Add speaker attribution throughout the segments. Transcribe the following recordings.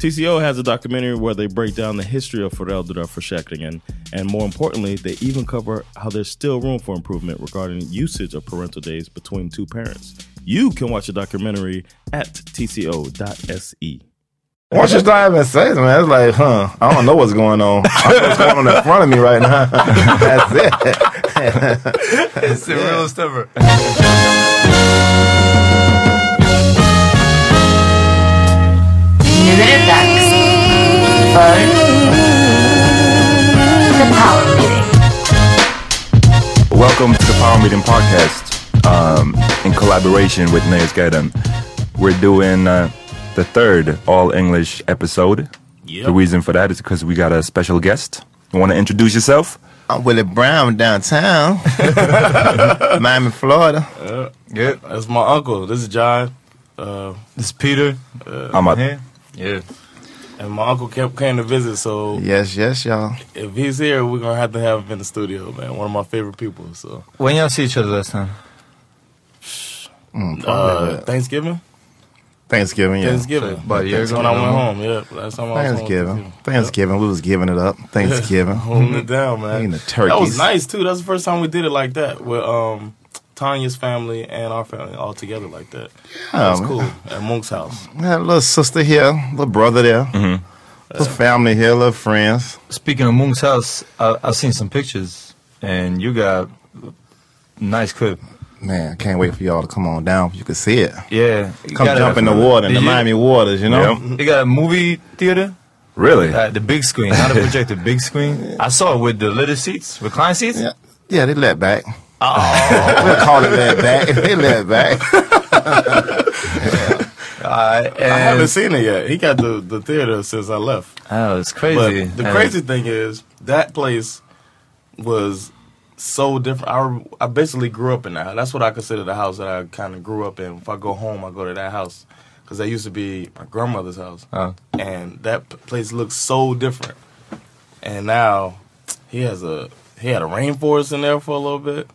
Speaker 1: TCO has a documentary where they break down the history of föräldraförsäkringen and more importantly, they even cover how there's still room for improvement regarding usage of parental days between two parents. You can watch the documentary at tco.se.
Speaker 2: Once you start having sex, man, it's like, huh? I don't know what's going on. I know what's going on in front of me right now. That's it.
Speaker 3: It's the realest ever.
Speaker 4: Nu är det dags för The Power Meeting.
Speaker 5: Welcome to the Power Meeting Podcast um, in collaboration with Nöjesguiden. We're doing uh, the third all English episode. The reason for that is because we got a special guest. You want to introduce yourself?
Speaker 2: I'm Willie Brown downtown, Miami, Florida.
Speaker 3: Yeah, that's my uncle. This is Jon. Uh, this is Peter. Uh,
Speaker 5: I'm a-
Speaker 3: here. Yeah. And my uncle kept came to visit, so
Speaker 2: Yes, yes, y'all.
Speaker 3: if he's here, we're gonna have to have him in the studio, man. One of my favorite people. So
Speaker 6: When y'all see each other last time?
Speaker 2: Mm,
Speaker 3: uh. Thanksgiving.
Speaker 2: Thanksgiving, yeah.
Speaker 3: Thanksgiving.
Speaker 6: About a year
Speaker 3: when I went home. Yeah, last time I was home.
Speaker 2: Thanksgiving. Thanksgiving. We was giving it up. Thanksgiving.
Speaker 3: Holding it down, man.
Speaker 2: Eating the
Speaker 3: That was nice too. That's the first time we did it like that with um Tanya's family and our family all together like that. That's
Speaker 2: man.
Speaker 3: cool at Moonk's house.
Speaker 2: I had a little sister here, a little brother there, Mm-hmm. little family here, little friends.
Speaker 6: Speaking of Moonk's house, I, I've seen some pictures, and you got nice crib.
Speaker 2: Man, I can't wait for y'all to come on down. You can see it.
Speaker 6: Yeah, you
Speaker 2: Come jump in the water, in the
Speaker 6: you-
Speaker 2: Miami waters, you know?
Speaker 6: You got a movie theater,
Speaker 5: Really?
Speaker 6: uh, the big screen, not a projector, big screen. I saw it with the little seats, recline seats.
Speaker 2: Yeah. Yeah, they let back.
Speaker 6: Oh,
Speaker 2: We'll call it that back. They let back.
Speaker 6: uh,
Speaker 3: I haven't seen it yet. He got the, the theater since I left.
Speaker 6: oh, it's crazy.
Speaker 3: But the crazy thing is that place was so different. I, I basically grew up in that. That's what I consider the house that I kind of grew up in. If I go home, I go to that house because that used to be my grandmother's house,
Speaker 6: Oh.
Speaker 3: and that place looks so different. And now he has a he had a rainforest in there for a little bit.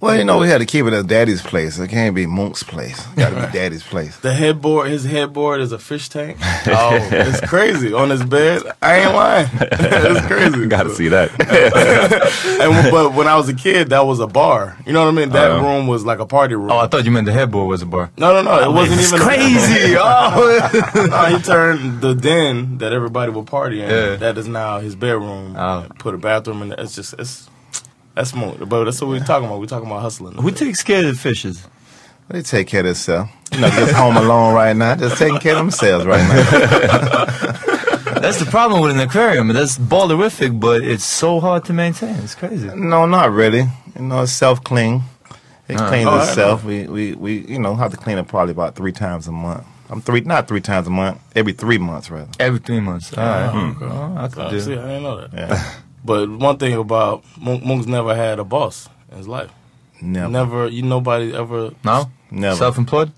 Speaker 2: Well, you know, we had to keep it at Daddy's place. It can't be Moonk's place. Got to be Daddy's place.
Speaker 3: The headboard, his headboard is a fish tank. Oh, it's crazy on his bed. I ain't lying. it's crazy.
Speaker 7: Got to see that.
Speaker 3: And but when I was a kid, that was a bar. You know what I mean? That
Speaker 6: Oh.
Speaker 3: room was like a party room.
Speaker 6: Oh, I thought you meant the headboard was a bar.
Speaker 3: No, no, no. It oh, wasn't
Speaker 6: it's
Speaker 3: even
Speaker 6: crazy.
Speaker 3: oh, no, he turned the den that everybody would party in.
Speaker 6: Yeah.
Speaker 3: That is now his bedroom.
Speaker 6: Oh.
Speaker 3: Put a bathroom in there. It's just it's that's more. But that's what we're talking about. We're talking about hustling.
Speaker 6: Who takes care of the fishes?
Speaker 2: They take care of themselves. You know, just home alone right now. Just taking care of themselves right now.
Speaker 6: That's the problem with an aquarium. That's ballerific, but it's so hard to maintain. It's crazy.
Speaker 2: No, not really. You know, it's self clean. It
Speaker 6: Ah.
Speaker 2: cleans
Speaker 3: Oh,
Speaker 2: itself. We, we we you know have to clean it probably about three times a month. I'm three not three times a month. Every three months rather.
Speaker 6: Every three months. All right.
Speaker 3: okay.
Speaker 6: Oh, I could
Speaker 3: Uh,
Speaker 6: do.
Speaker 3: see, I didn't know that.
Speaker 2: Yeah.
Speaker 3: But one thing about Moonk, Moonk's never had a boss in his life.
Speaker 2: Never.
Speaker 3: Never, you nobody ever.
Speaker 6: No?
Speaker 2: Never.
Speaker 6: Self-employed?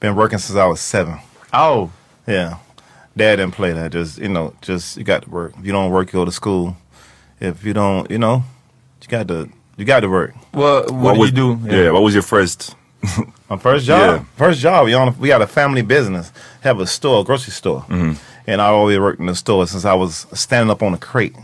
Speaker 2: Been working since I was seven.
Speaker 6: Oh.
Speaker 2: Yeah. Dad didn't play that. Just you know, just you got to work. If you don't work, you go to school. If you don't, you know, you got to you got to work.
Speaker 6: Well, what, do
Speaker 7: was,
Speaker 6: you do?
Speaker 7: Yeah. What was your first?
Speaker 2: My first job.
Speaker 7: Yeah.
Speaker 2: First job. We on. We got a family business. Have a store, a grocery store, mm-hmm. and I always worked in the store since I was standing up on a crate.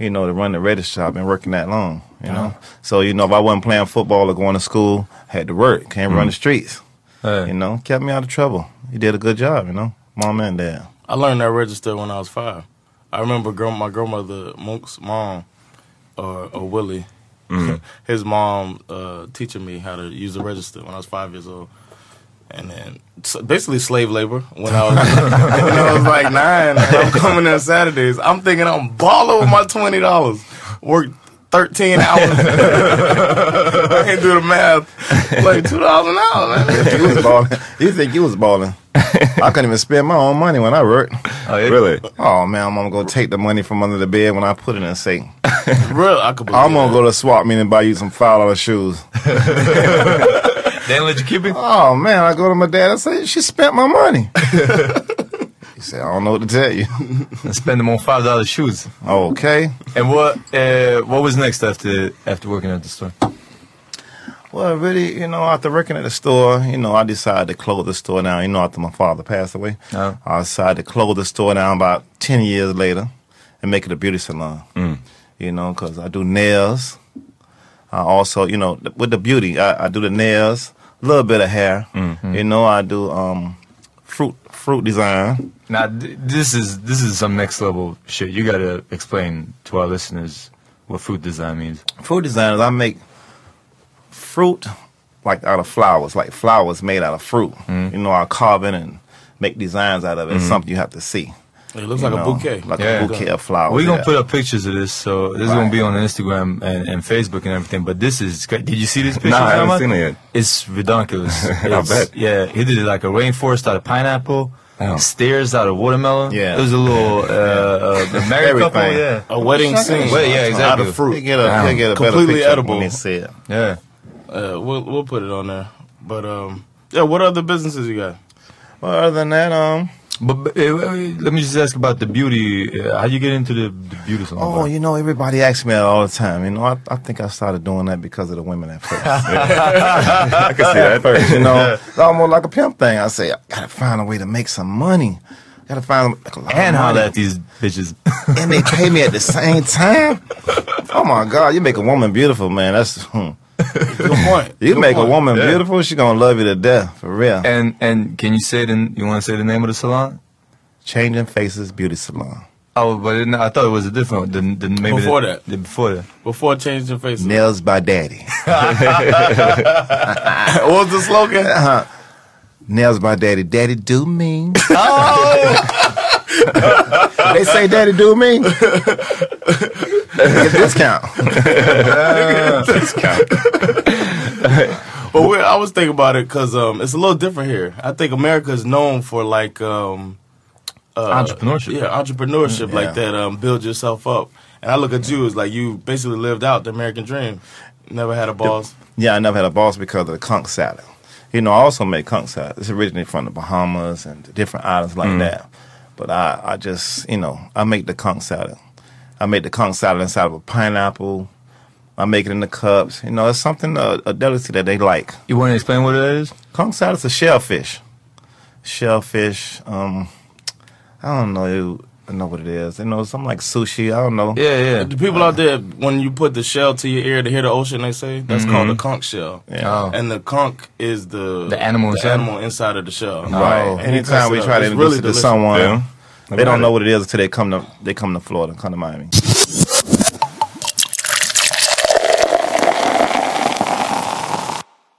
Speaker 2: You know, to run the register. I've been working that long. You uh-huh. know, so you know, if I wasn't playing football or going to school, I had to work. Can't run mm-hmm. the streets.
Speaker 6: Hey.
Speaker 2: You know, kept me out of trouble. He did a good job. You know, mom and dad.
Speaker 3: I learned that register when I was five. I remember girl, my grandmother, Moonk's mom, or, or Willie, mm-hmm. his mom uh, teaching me how to use the register when I was five years old. And then so basically slave labor when I was when I was like nine. I'm coming there Saturdays. I'm thinking I'm balling with my twenty dollars. Work thirteen hours. I can't do the math. Like two dollars an hour. Man.
Speaker 2: you was balling. You think you was balling? I couldn't even spend my own money when I worked.
Speaker 6: Oh, yeah?
Speaker 7: Really?
Speaker 2: Oh man, I'm gonna go take the money from under the bed when I put it in the safe.
Speaker 3: Real, I could.
Speaker 2: I'm gonna
Speaker 3: that.
Speaker 2: go to swap meet and buy you some five dollar shoes.
Speaker 6: They didn't let you keep it?
Speaker 2: Oh man, I go to my dad and say she spent my money. he said, I don't know what to tell you.
Speaker 6: I spend them on five dollar shoes.
Speaker 2: okay.
Speaker 6: And what uh, what was next after after working at the store?
Speaker 2: Well, really, you know, after working at the store, you know, I decided to close the store down. You know, after my father passed away,
Speaker 6: Oh.
Speaker 2: I decided to close the store down about ten years later and make it a beauty salon. You know, because I do nails. I also, you know, with the beauty, I, I do the nails, a little bit of hair. Mm-hmm. You know, I do um, fruit fruit design.
Speaker 6: Now th- this is this is some next level shit. You gotta explain to our listeners what fruit design means.
Speaker 2: Fruit design is I make fruit like out of flowers, like flowers made out of fruit. Mm-hmm. You know, I carve it and make designs out of it. It's mm-hmm. something you have to see.
Speaker 3: It looks
Speaker 2: you
Speaker 3: like a bouquet.
Speaker 2: Like
Speaker 6: Yeah.
Speaker 2: a bouquet of flowers.
Speaker 6: We're gonna put up pictures of this, so this is gonna be on Instagram and, and Facebook and everything. But this is great. Did you see this picture?
Speaker 7: Nah, I haven't
Speaker 6: Ahmad?
Speaker 7: seen it yet.
Speaker 6: It's ridiculous.
Speaker 7: I bet.
Speaker 6: Yeah, he did it like a rainforest out of pineapple,
Speaker 7: Oh.
Speaker 6: stairs out of watermelon.
Speaker 2: Yeah.
Speaker 6: it was a little uh, uh, a married couple. Yeah,
Speaker 3: A wedding scene.
Speaker 6: Well, yeah,
Speaker 3: Out of fruit.
Speaker 2: They get a, they get a
Speaker 3: Completely
Speaker 2: better
Speaker 3: edible.
Speaker 2: when they see it.
Speaker 6: yeah.
Speaker 3: Uh, we'll we'll put it on there. But um, yeah. What other businesses you got?
Speaker 2: Well, other than that, um,
Speaker 6: But, but uh, let me just ask about the beauty. Uh, how you get into the, the beauty salon?
Speaker 2: oh, you know, everybody asks me that all the time. You know, I, I think I started doing that because of the women at first.
Speaker 7: I can see that.
Speaker 2: at first, you know, it's almost like a pimp thing. I say, I gotta find a way to make some money. I Gotta find like, a lot
Speaker 6: and
Speaker 2: of money.
Speaker 6: holler at these bitches.
Speaker 2: and they pay me at the same time. Oh my God, you make a woman beautiful, man. That's hmm.
Speaker 3: Good point.
Speaker 2: you
Speaker 3: Good
Speaker 2: make a woman
Speaker 6: Yeah.
Speaker 2: beautiful, she gonna love you to death for real.
Speaker 6: and and can you say the you want to say the name of the salon?
Speaker 2: Changing Faces Beauty Salon.
Speaker 6: Oh, but it, I thought it was a different. The, the, maybe
Speaker 3: Before
Speaker 6: the,
Speaker 3: that.
Speaker 6: The, before that.
Speaker 3: Before changing Faces.
Speaker 2: Nails by Daddy.
Speaker 3: what was the slogan? Uh-huh.
Speaker 2: Nails by Daddy. Daddy do mean.
Speaker 6: Oh,
Speaker 2: they say Daddy do me. Get a discount.
Speaker 3: But we I was thinking about it because um, it's a little different here. I think America is known for like um, uh,
Speaker 6: Entrepreneurship.
Speaker 3: Yeah, entrepreneurship like
Speaker 2: Yeah.
Speaker 3: that. Um, build yourself up. And I look at you as like you basically lived out the American dream. Never had a boss.
Speaker 2: Yeah, I never had a boss because of the conch salad. You know, I also make conch salad. It's originally from the Bahamas and different islands like that. But I, I just, you know, I make the conch salad. I make the conch salad inside of a pineapple. I make it in the cups. You know, it's something uh, a delicacy that they like.
Speaker 6: You want to explain what it is?
Speaker 2: Conch salad is a shellfish. Shellfish. Um, I don't know. You I know what it is. You know, something like sushi. I don't know.
Speaker 6: Yeah, yeah.
Speaker 3: The people out there, when you put the shell to your ear to hear the ocean, they say that's called mm-hmm. a conch shell.
Speaker 2: Yeah.
Speaker 6: Oh.
Speaker 3: And the conch is the
Speaker 6: The animal inside?
Speaker 3: animal inside of the shell. Oh.
Speaker 2: Right.
Speaker 3: Oh. And
Speaker 2: Anytime we try to
Speaker 3: It's
Speaker 2: introduce
Speaker 3: really
Speaker 2: it to
Speaker 3: delicious.
Speaker 2: someone,
Speaker 7: Yeah.
Speaker 2: they don't know what it is until they come to they come to Florida, come to Miami.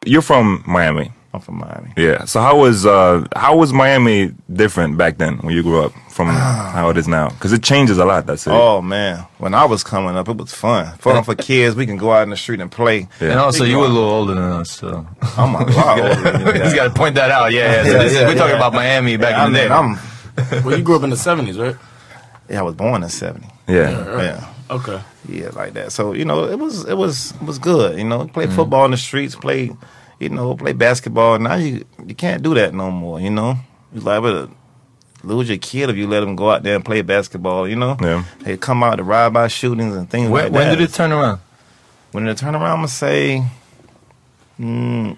Speaker 7: You're from Miami.
Speaker 2: I'm from Miami.
Speaker 7: Yeah. So how was uh how was Miami different back then when you grew up from how it is now? Because it changes a lot. That's it.
Speaker 2: Oh man, when I was coming up, it was fun. Fun for kids. We can go out in the street and play.
Speaker 6: And also, you were a little older than us, so.
Speaker 2: I'm a lot older than
Speaker 6: we
Speaker 2: that.
Speaker 6: just got to point that out. Yeah, yeah. So
Speaker 2: Yeah,
Speaker 6: is,
Speaker 2: yeah,
Speaker 6: we're talking
Speaker 2: yeah.
Speaker 6: about Miami back
Speaker 2: Yeah,
Speaker 6: in the day.
Speaker 2: I'm,
Speaker 3: Well, you grew up in the 70s, right?
Speaker 2: yeah, I was born in '70.
Speaker 7: Yeah.
Speaker 2: Yeah.
Speaker 3: Okay.
Speaker 2: Yeah, like that. So you know, it was it was it was good. You know, play
Speaker 6: Mm-hmm.
Speaker 2: football in the streets, play, you know, play basketball. Now you you can't do that no more. You know, you liable to lose your kid if you let them go out there and play basketball. You know,
Speaker 7: Yeah.
Speaker 2: they come out to ride by shootings and things
Speaker 6: when
Speaker 2: like
Speaker 6: when
Speaker 2: that.
Speaker 6: did it turn around?
Speaker 2: When did it turn around? I'm gonna say, mm,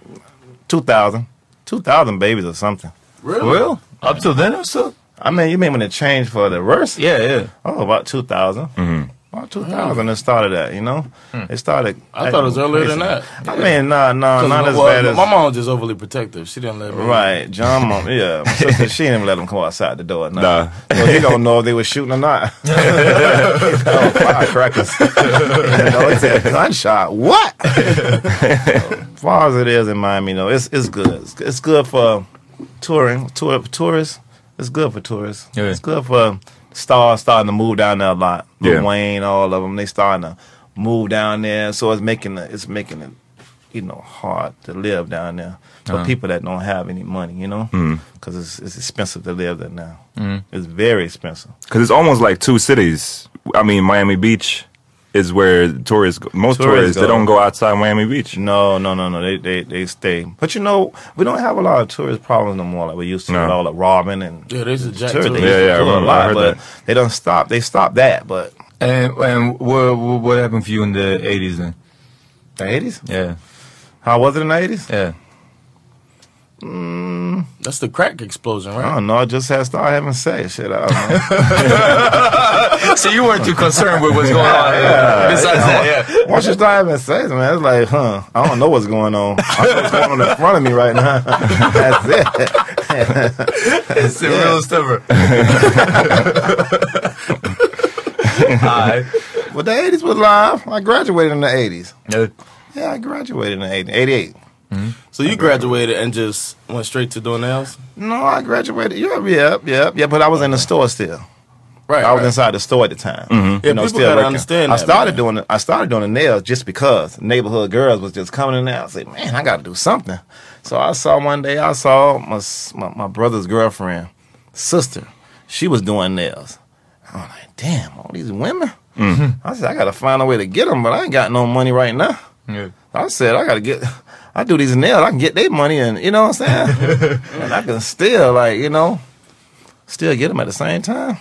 Speaker 2: 2000, 2000 babies or something.
Speaker 3: Really?
Speaker 6: Well, up till then or so?
Speaker 2: I mean, you mean when it changed for the worse?
Speaker 6: Yeah, yeah.
Speaker 2: Oh, about 2000.
Speaker 7: Mm-hmm.
Speaker 2: About 2000 it started at, you know? Hmm. It started.
Speaker 3: I thought it was earlier than that.
Speaker 2: I mean, nah, nah, not
Speaker 3: my-
Speaker 2: as
Speaker 3: well,
Speaker 2: bad as.
Speaker 3: My mom was just overly protective. She didn't let me.
Speaker 2: Right, Jon, mom, yeah. My sister, she didn't let them come outside the door. Nah.
Speaker 7: Nah.
Speaker 2: So he don't know if they were shooting or not. oh, firecrackers. you know, it's a gunshot. What? as far as it is in Miami, you know, it's it's good. It's, it's good for touring, tour, tourists. It's good for tourists.
Speaker 6: Yeah.
Speaker 2: It's good for stars starting to move down there a lot. Lil
Speaker 7: Yeah.
Speaker 2: Wayne, all of them, they starting to move down there. So it's making it, it's making it, you know, hard to live down there for
Speaker 6: Uh-huh.
Speaker 2: people that don't have any money. You know, because it's it's expensive to live there now.
Speaker 6: Mm-hmm.
Speaker 2: It's very expensive.
Speaker 7: Because it's almost like two cities. I mean, Miami Beach is where tourists, most
Speaker 2: Tourists
Speaker 7: tourists, they don't go outside Miami Beach.
Speaker 2: No, no, no, no. They they they stay. But you know, we don't have a lot of tourist problems no more like we used to
Speaker 7: No.
Speaker 2: with all the robbing and
Speaker 3: Yeah, they used to jack
Speaker 2: tourists.
Speaker 3: too.
Speaker 2: They
Speaker 7: Yeah, yeah, I
Speaker 2: do a
Speaker 7: remember. I
Speaker 2: lot,
Speaker 7: heard
Speaker 2: but
Speaker 7: that.
Speaker 2: they don't stop. They stopped that, but
Speaker 6: And, and what, what what happened for you in the 80s then?
Speaker 2: the eighties.
Speaker 6: Yeah,
Speaker 2: How was it in the eighties?
Speaker 6: yeah. Mm.
Speaker 3: That's the crack explosion,
Speaker 2: I
Speaker 3: right?
Speaker 2: don't know. I just had started having sex. Shit, I don't know.
Speaker 6: so you weren't too concerned with what's going on. Besides that, yeah.
Speaker 2: Once you start having sex, man, it's like, huh? I don't know what's going on. I know what's going on in front of me right now. That's it.
Speaker 6: It's the real stubborn. Alright.
Speaker 2: Well, the eighties was live. I graduated in the eighties.
Speaker 6: Yeah.
Speaker 2: Yeah, I graduated in the 80s. 88. Mm-hmm.
Speaker 3: So you graduated and just went straight to doing nails?
Speaker 2: No, I graduated. Yeah, yeah, yeah, yeah. But I was in the store still.
Speaker 3: Right.
Speaker 2: I was
Speaker 3: right.
Speaker 2: inside the store at the time. Mm-hmm.
Speaker 3: Yeah, people gotta understand That, I
Speaker 2: started
Speaker 3: man.
Speaker 2: doing. The, I started doing the nails just because neighborhood girls was just coming in there. I said, "Man, I got to do something." So I saw one day. I saw my my, my brother's girlfriend, sister. She was doing nails. I'm like, "Damn, all these women." Mm-hmm. I said, "I got to find a way to get them, but I ain't got no money right now."
Speaker 6: Yeah.
Speaker 2: I said, I gotta get, I do these nails, I can get their money and, you know what I'm saying? and I can still, like, you know, still get them at the same time.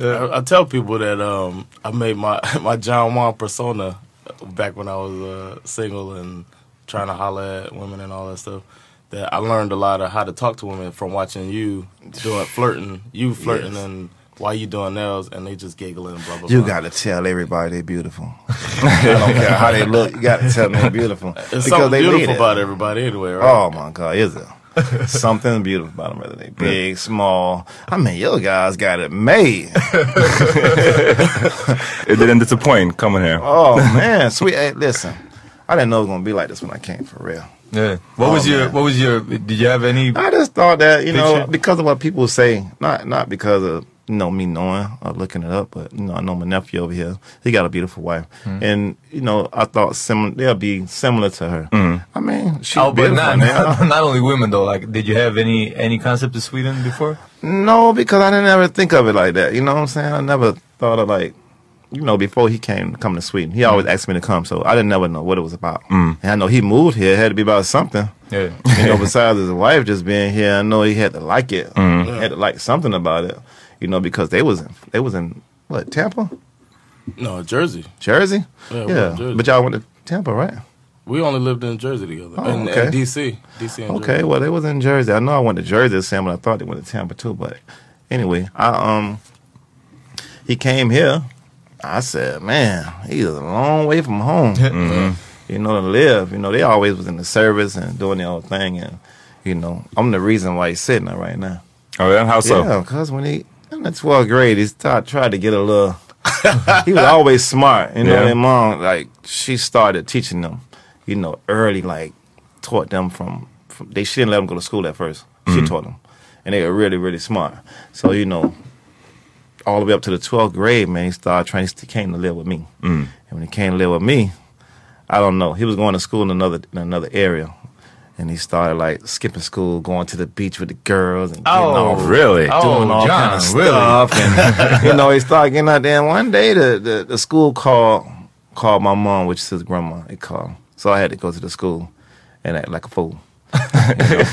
Speaker 3: I, I tell people that um, I made my my John Juan persona back when I was uh, single and trying to holler at women and all that stuff. That I learned a lot of how to talk to women from watching you doing flirting, you flirting,
Speaker 2: Yes.
Speaker 3: and why you doing nails, and they just giggling and blah blah.
Speaker 2: You
Speaker 3: blah.
Speaker 2: gotta tell everybody they're beautiful. I don't care how they look, you gotta tell them they're beautiful.
Speaker 3: There's something
Speaker 2: they
Speaker 3: beautiful about everybody anyway, right?
Speaker 2: Oh my God, is it? Something beautiful about them, whether they big, small. I mean, your guys got it made.
Speaker 7: It didn't disappoint coming here.
Speaker 2: Oh man, sweet. Hey, listen, I didn't know it was gonna be like this when I came for real.
Speaker 6: Yeah. What
Speaker 2: Oh,
Speaker 6: was your
Speaker 2: man.
Speaker 6: What was your? Did you have any?
Speaker 2: I just thought that you know because of what people say, not not because of you know me knowing or looking it up, but you know I know my nephew over here. He got a beautiful wife,
Speaker 6: Mm-hmm.
Speaker 2: and you know I thought similar. They'll be similar to her. I mean, she's
Speaker 6: Oh, but not, not not only women though. Like, did you have any any concept of Sweden before?
Speaker 2: no, because I didn't ever think of it like that. You know what I'm saying? I never thought of like you know, before he came come to Sweden, he always asked me to come, so I didn't never know what it was about.
Speaker 7: Mm.
Speaker 2: And I know he moved here, it had to be about something.
Speaker 6: Yeah.
Speaker 2: You know, besides his wife just being here, I know he had to like it.
Speaker 7: Mm.
Speaker 2: He had to like something about it. You know, because they was in, they was in what Tampa,
Speaker 3: No, Jersey.
Speaker 2: Jersey.
Speaker 3: Yeah, we
Speaker 2: yeah.
Speaker 3: Jersey.
Speaker 2: But y'all went to Tampa, right?
Speaker 3: We only lived in Jersey together.
Speaker 2: Oh,
Speaker 3: and,
Speaker 2: okay.
Speaker 3: and DC. DC and
Speaker 2: Okay,
Speaker 3: Jersey.
Speaker 2: well, they was in Jersey. I know I went to Jersey the same, but I thought they went to Tampa too. But anyway, I um, he came here. I said, man, he's a long way from home. You know, to live. You know, they always was in the service and doing their own thing, and you know, I'm the reason why he's sitting there right now.
Speaker 7: Oh, yeah? How so?
Speaker 2: Yeah, because when he in the 12th grade, he started tried to get a little. he was always smart, you know.
Speaker 7: Yeah.
Speaker 2: And mom, like, she started teaching them, you know, early, like, taught them from. from they she didn't let them go to school at first. She mm-hmm. taught them, and they were really, really smart. So you know, all the way up to the 12th grade, man, he started trying. To he came to live with me, mm. and when he came to live with me, I don't know. He was going to school in another in another area. And he started like skipping school, going to the beach with the girls, and
Speaker 6: Oh,
Speaker 2: off
Speaker 7: really?
Speaker 2: doing
Speaker 6: Oh,
Speaker 2: all
Speaker 6: John,
Speaker 2: kind of
Speaker 6: really?
Speaker 2: stuff. And you know, he started getting out there. And one day, the, the the school called called my mom, which is his grandma. They called, so I had to go to the school and act like a fool. You know,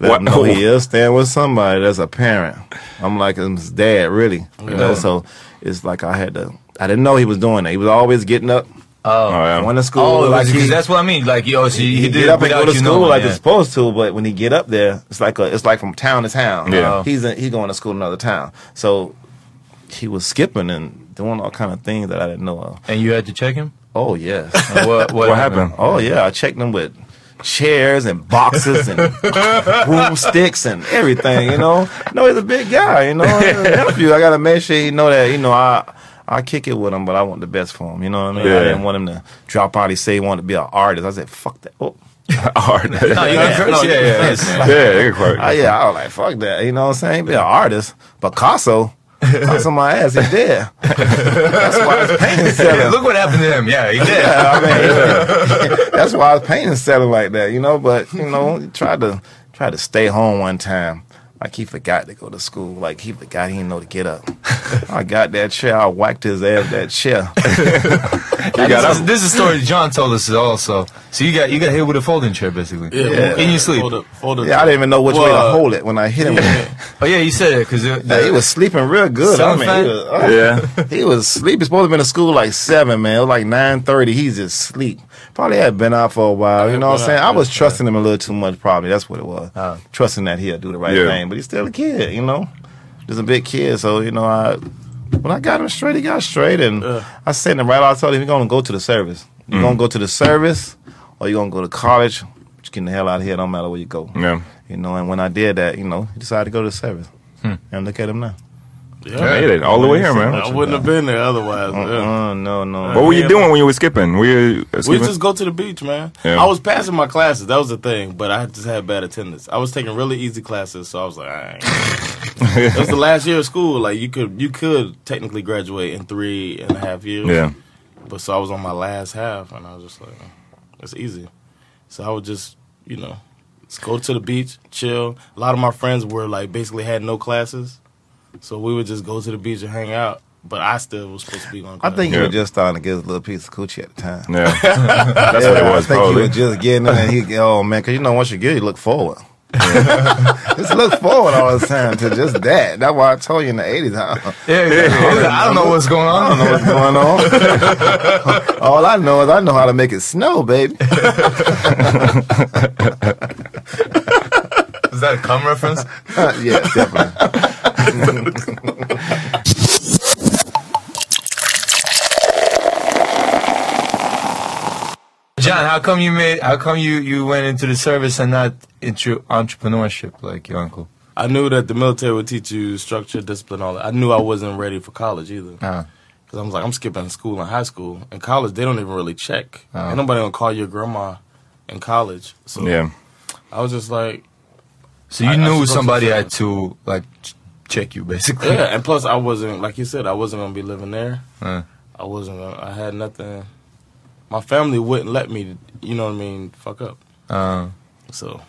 Speaker 2: let
Speaker 7: What-
Speaker 2: him know he is staying with somebody that's a parent. I'm like his dad, really. You know, so it's like I had to. I didn't know he was doing that. He was always getting up,
Speaker 6: Oh.
Speaker 7: oh, yeah.
Speaker 2: going to school.
Speaker 6: oh,
Speaker 2: like
Speaker 6: because
Speaker 2: he-
Speaker 6: that's what I mean. Like, yo, so he,
Speaker 2: he,
Speaker 6: did
Speaker 2: get up and go to
Speaker 6: you
Speaker 2: school like
Speaker 6: yeah.
Speaker 2: he's supposed to, but when he get up there, it's like a, it's like from town to town.
Speaker 7: Yeah. Oh.
Speaker 2: he's in, he's going to school in another town, so he was skipping and doing all kind of things that I didn't know of.
Speaker 6: And you had to check him.
Speaker 2: Oh yes,
Speaker 6: what, what,
Speaker 7: What happened?
Speaker 2: oh yeah, I checked him with chairs and boxes and broomsticks and everything. You know, no, he's a big guy. You know, he's a nephew. I gotta make sure he know that. You know, I. I kick it with him, but I want the best for him. You know what I mean?
Speaker 7: Yeah.
Speaker 2: I didn't want him to drop out. He say he wanted to be an artist. I said, "Fuck that." Oh,
Speaker 7: Art.
Speaker 6: No, you. Yeah, yeah, yeah.
Speaker 7: yeah, can quote.
Speaker 2: Oh, yeah, I was like, fuck that. You know what I'm saying? Be an artist. Picasso, On my ass, He dead. That's why his painting's
Speaker 6: Yeah,
Speaker 2: selling.
Speaker 6: look what happened to him. Yeah, he did.
Speaker 2: Yeah, I mean, that's why his painting's selling like that, you know. But you know, he tried to try to stay home one time. Like he forgot to go to school. Like he forgot he didn't know to get up. I got that chair. I whacked his ass that chair.
Speaker 6: this, is, this is a story Jon told us also. So you got you got hit with a folding chair basically.
Speaker 3: Yeah,
Speaker 6: In your sleep.
Speaker 3: Fold up, fold up
Speaker 2: Yeah, I didn't even know which way to
Speaker 3: Well, uh,
Speaker 2: hold it when I hit him. with it.
Speaker 6: Oh yeah, you said it because
Speaker 2: Yeah, he was sleeping real good. I mean, he was, oh,
Speaker 7: Yeah.
Speaker 2: He was sleeping. He's supposed to been to school like seven, man. It was like nine thirty. He's just asleep. Probably had been out for a while. You know what I'm
Speaker 3: uh,
Speaker 2: saying? I was trusting him a little too much. Probably that's what it was.
Speaker 6: Oh.
Speaker 2: Trusting that he'll do the right
Speaker 7: Yeah.
Speaker 2: thing, but he's still a kid. You know, just a big kid. So you know, I when I got him straight, he got straight, and I sent him right out. I told him you're gonna go to the service. You're gonna mm. go to the service, or you're gonna go to college. Just getting the hell out of here. Don't matter where you go.
Speaker 7: Yeah.
Speaker 2: You know, and when I did that, you know, he decided to go to the service. Hmm. And look at him now.
Speaker 3: Yeah.
Speaker 7: Made it all the way here, man.
Speaker 3: I wouldn't have been there otherwise. yeah.
Speaker 2: Uh, no, no.
Speaker 7: What were you doing when you were skipping? Were you uh,
Speaker 3: We just go to the beach, man.
Speaker 7: Yeah.
Speaker 3: I was passing my classes. That was the thing, but I just had bad attendance. I was taking really easy classes, so I was like, all right. it was the last year of school. Like you could, you could technically graduate in three and a half years.
Speaker 7: yeah.
Speaker 3: But so I was on my last half, and I was just like, it's easy. So I would just, you know, just go to the beach, chill. A lot of my friends were like basically had no classes, so we would just go to the beach and hang out. But I still was supposed to be on.
Speaker 2: I think he
Speaker 7: Yeah.
Speaker 2: was just starting to get a little piece of coochie at the time.
Speaker 7: Yeah. That's what it was,
Speaker 2: I think
Speaker 7: probably.
Speaker 2: he was just getting it, and he, oh man, because you know, once you get it, you look forward. just look forward all the time to just that. That's why I told you in the 80s. I,
Speaker 6: Yeah, exactly. I don't know what's going on.
Speaker 2: I don't know what's going on. all I know is I know how to make it snow, baby.
Speaker 6: Is that a cum reference?
Speaker 2: Uh, yeah, definitely.
Speaker 6: Jon, how come you made? How come you you went into the service and not into entrepreneurship like your uncle?
Speaker 3: I knew that the military would teach you structure, discipline, all that. I knew I wasn't ready for college either.
Speaker 6: Ah.
Speaker 3: Because I was like, I'm skipping school in high school. In college, they don't even really check.
Speaker 6: Oh.
Speaker 3: Ain't nobody gonna call your grandma in college. So
Speaker 7: Yeah.
Speaker 3: I was just like,
Speaker 6: So you
Speaker 3: I- I
Speaker 6: knew
Speaker 3: should go to
Speaker 6: somebody had to like ch- check you basically.
Speaker 3: yeah. And plus, I wasn't, like you said, I wasn't gonna be living there.
Speaker 6: Uh,
Speaker 3: I wasn't gonna, I had nothing. My family wouldn't let me, you know what I mean, fuck up.
Speaker 6: uh,
Speaker 3: So,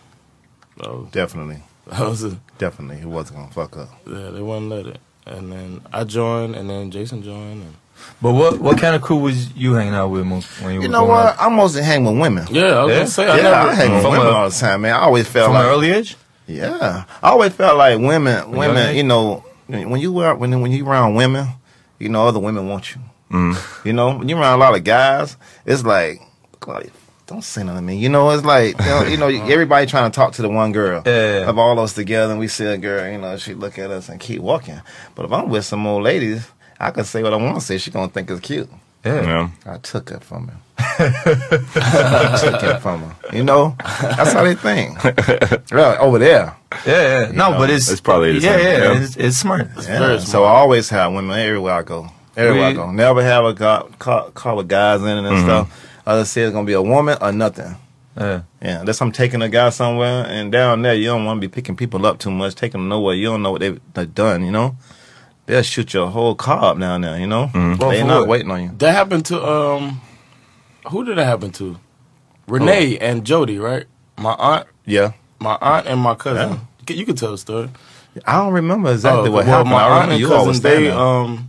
Speaker 3: that was,
Speaker 2: definitely.
Speaker 3: that was a,
Speaker 2: Definitely. He wasn't going to fuck up.
Speaker 3: yeah, they wouldn't let it. and then I joined, and then Jason joined. And
Speaker 6: But what what kind of crew was you hanging out with Moonk, when you,
Speaker 2: You
Speaker 6: were
Speaker 2: know
Speaker 6: growing
Speaker 2: what? I mostly hang with women.
Speaker 3: yeah, I was
Speaker 6: Yeah?
Speaker 3: gonna say
Speaker 2: Yeah,
Speaker 3: I
Speaker 2: I, hang with women
Speaker 6: a-
Speaker 2: all the time, man. I always felt
Speaker 6: From
Speaker 2: like
Speaker 6: an early age?
Speaker 2: Yeah, I always felt like women, women. You know, when you were when when you around women, you know, other women want you. You know, when you around a lot of guys, it's like, God, don't say nothing to me. You know, it's like you know, you know, everybody trying to talk to the one girl
Speaker 6: Yeah.
Speaker 2: of all us together, and we see a girl. You know, she look at us and keep walking. But if I'm with some old ladies, I can say what I want to say. She gonna think it's cute.
Speaker 6: Yeah.
Speaker 7: Yeah.
Speaker 2: I took it from him. I took it from him. You know, that's how they think. Really, over there.
Speaker 6: Yeah, yeah. No,
Speaker 2: know,
Speaker 6: but it's
Speaker 7: it's probably the
Speaker 6: yeah,
Speaker 7: same.
Speaker 6: yeah,
Speaker 7: Yeah.
Speaker 6: It's, it's smart.
Speaker 2: Yeah.
Speaker 3: very
Speaker 2: So I always have women everywhere I go. Everywhere I
Speaker 6: We-
Speaker 2: go. Never have a car, car, car with guys in it and mm-hmm. stuff. I just say it's gonna be a woman or nothing.
Speaker 6: Yeah.
Speaker 2: Yeah, unless I'm taking a guy somewhere and down there, you don't want to be picking people up too much, taking them nowhere. You don't know what they've, they've done. You know, they'll shoot your whole car up down there. You know,
Speaker 3: Well,
Speaker 2: they're not
Speaker 3: what?
Speaker 2: waiting on you.
Speaker 3: That happened to um, who did that happen to? Renee and Jody, right? My aunt,
Speaker 2: Yeah,
Speaker 3: my aunt and my cousin. You can- You can tell the story.
Speaker 2: I don't remember exactly
Speaker 3: Oh,
Speaker 2: what
Speaker 3: well,
Speaker 2: happened.
Speaker 3: My aunt and
Speaker 2: you
Speaker 3: cousin,
Speaker 2: always
Speaker 3: they um,